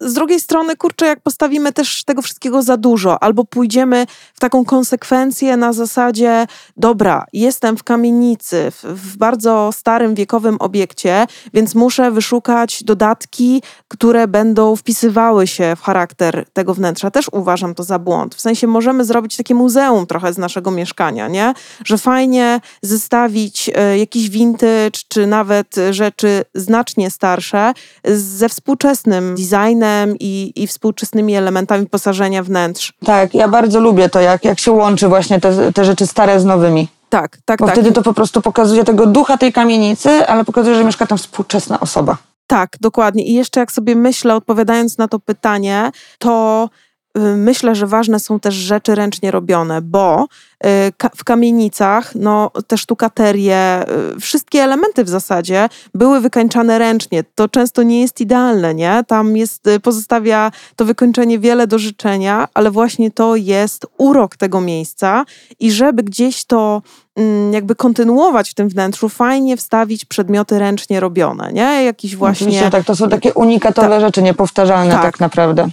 Speaker 1: Z drugiej strony, kurczę, jak postawimy też tego wszystkiego za dużo, albo pójdziemy w taką konsekwencję na zasadzie, dobra, jestem w kamienicy, w, w bardzo starym wiekowym obiekcie, więc muszę wyszukać dodatki, które będą wpisywały się w charakter tego wnętrza. Też uważam to za błąd. W sensie możemy zrobić takie muzeum trochę z naszego mieszkania, nie? Że fajnie zestawić e, jakiś vintage, czy nawet rzeczy znacznie starsze ze współczesnym designem i, i współczesnymi elementami posażenia wnętrz.
Speaker 2: Tak, ja bardzo lubię to, jak, jak się łączy właśnie te, te rzeczy stare z nowymi.
Speaker 1: Tak, tak,
Speaker 2: Bo
Speaker 1: tak.
Speaker 2: wtedy to po prostu pokazuje tego ducha tej kamienicy, ale pokazuje, że mieszka tam współczesna osoba.
Speaker 1: Tak, dokładnie. I jeszcze jak sobie myślę, odpowiadając na to pytanie, to myślę, że ważne są też rzeczy ręcznie robione, bo y, w kamienicach, no te sztukaterie, y, wszystkie elementy w zasadzie były wykańczane ręcznie. To często nie jest idealne, nie? Tam jest, y, pozostawia to wykończenie wiele do życzenia, ale właśnie to jest urok tego miejsca i żeby gdzieś to mm, jakby kontynuować w tym wnętrzu, fajnie wstawić przedmioty ręcznie robione, nie? Jakiś właśnie...
Speaker 2: Oczywiście tak, to są takie unikatowe rzeczy, niepowtarzalne tak.
Speaker 1: Tak.
Speaker 2: naprawdę.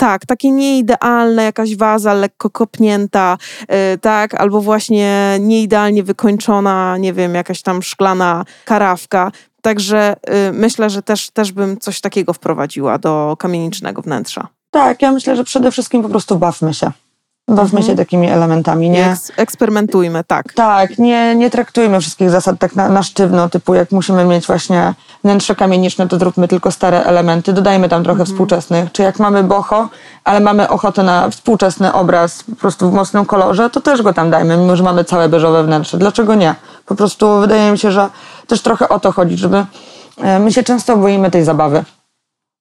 Speaker 1: Tak, takie nieidealne, jakaś waza lekko kopnięta, yy, tak, albo właśnie nieidealnie wykończona, nie wiem, jakaś tam szklana karawka. Także yy, myślę, że też, też bym coś takiego wprowadziła do kamienicznego wnętrza.
Speaker 2: Tak, ja myślę, że przede wszystkim po prostu bawmy się. Bawmy
Speaker 1: Mhm.
Speaker 2: się takimi elementami, nie?
Speaker 1: Eks- eksperymentujmy, tak.
Speaker 2: Tak, nie, nie traktujmy wszystkich zasad tak na, na sztywno, typu jak musimy mieć właśnie wnętrze kamieniczne, to zróbmy tylko stare elementy, dodajmy tam trochę współczesnych. Czy jak mamy boho, ale mamy ochotę na współczesny obraz po prostu w mocnym kolorze, to też go tam dajmy, mimo że mamy całe beżowe wnętrze. Dlaczego nie? Po prostu wydaje mi się, że też trochę o to chodzi, żeby e, my się często boimy tej zabawy.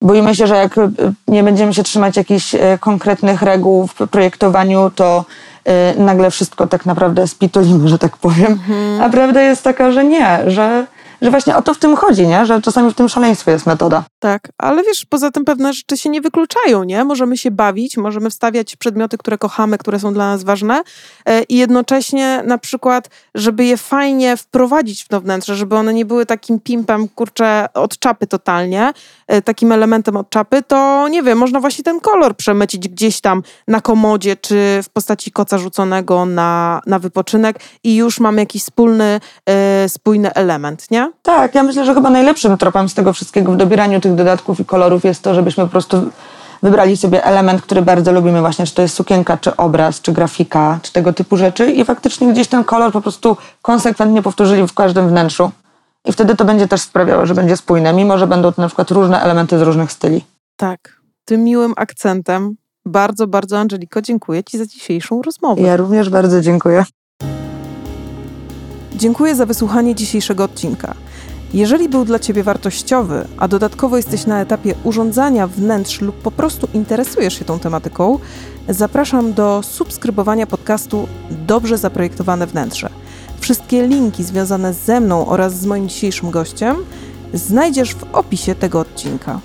Speaker 2: Boimy się, że jak e, nie będziemy się trzymać jakichś e, konkretnych reguł w projektowaniu, to e, nagle wszystko tak naprawdę spitolimy, że tak powiem. A prawda jest taka, że nie, że, że właśnie o to w tym chodzi, nie? że czasami w tym szaleństwie jest metoda.
Speaker 1: Tak, ale wiesz, poza tym pewne rzeczy się nie wykluczają, nie? Możemy się bawić, możemy wstawiać przedmioty, które kochamy, które są dla nas ważne i jednocześnie na przykład, żeby je fajnie wprowadzić w to wnętrze, żeby one nie były takim pimpem, kurczę, od czapy totalnie, takim elementem od czapy, to nie wiem, można właśnie ten kolor przemycić gdzieś tam na komodzie, czy w postaci koca rzuconego na, na wypoczynek i już mamy jakiś wspólny, e, spójny element, nie?
Speaker 2: Tak, ja myślę, że chyba najlepszym tropem z tego wszystkiego w dobieraniu tych dodatków i kolorów jest to, żebyśmy po prostu wybrali sobie element, który bardzo lubimy właśnie, czy to jest sukienka, czy obraz, czy grafika, czy tego typu rzeczy i faktycznie gdzieś ten kolor po prostu konsekwentnie powtórzyli w każdym wnętrzu. I wtedy to będzie też sprawiało, że będzie spójne, mimo że będą to na przykład różne elementy z różnych styli.
Speaker 1: Tak, tym miłym akcentem bardzo, bardzo Angeliko dziękuję Ci za dzisiejszą rozmowę.
Speaker 2: Ja również bardzo dziękuję.
Speaker 1: Dziękuję za wysłuchanie dzisiejszego odcinka. Jeżeli był dla Ciebie wartościowy, a dodatkowo jesteś na etapie urządzania wnętrz lub po prostu interesujesz się tą tematyką, zapraszam do subskrybowania podcastu Dobrze Zaprojektowane Wnętrze. Wszystkie linki związane ze mną oraz z moim dzisiejszym gościem znajdziesz w opisie tego odcinka.